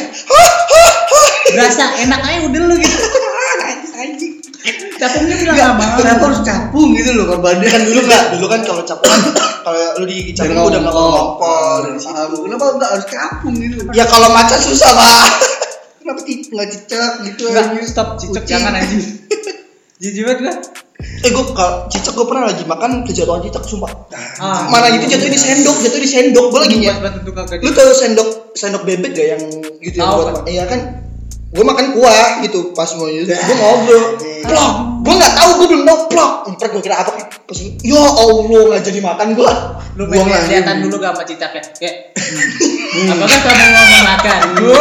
Berasa enak aja udel lu gitu. Najis anjing. Capungnya bilang nggak mau. Kenapa harus capung gitu loh korbannya? kan dulu nggak dulu kan kalau capung kan kalau lu di capung udah nggak mau ngompol dari situ. Kenapa enggak harus capung gitu? Ya kalau macan susah pak. Kenapa nggak cicak gitu? Enggak, anjing? stop cicak jangan anjing. Jijik banget gua. Eh gue kalau cicak gue pernah lagi makan kejatuhan cicak sumpah. Ah. Mana itu jatuh di sendok, jatuh di sendok. Gue lagi kagak Lu tahu sendok sendok bebek gak yang gitu yang Tahu, buat iya kan? Gue makan kuah gitu pas mau itu, gue ngobrol. Plok, gue nggak tahu, gue belum tahu plok. Ntar gue kira apa? Pas ya Allah nggak jadi makan gue. lu pengen kelihatan dulu gak sama cicaknya kayak hmm, apakah kamu mau makan bu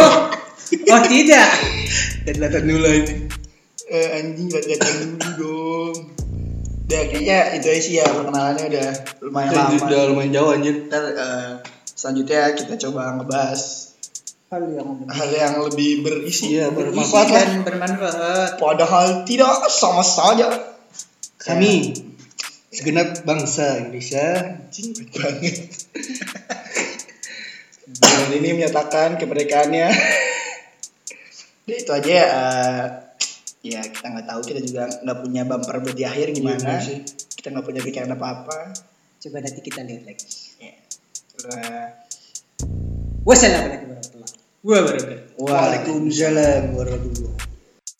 oh tidak Lihat-lihatan dulu ini. Eh, anjing lihat-lihatan dulu dong. Udah kayaknya itu aja sih ya perkenalannya udah lumayan lama. Udah lumayan jauh anjir. Ntar eh, selanjutnya kita coba ngebahas hal yang hal yang lebih berisi Iya, bermanfaat lah. dan bermanfaat Padahal tidak sama saja. Kami segenap bangsa Indonesia Anjing baik banget. Bulan ini menyatakan kemerdekaannya. Udah itu aja ya. ya kita nggak tahu kita juga nggak punya bumper buat di akhir gimana. Iya, bener sih. kita nggak punya pikiran apa apa. coba nanti kita lihat lagi Ya. Wassalamualaikum Waalaikumsalam warahmatullahi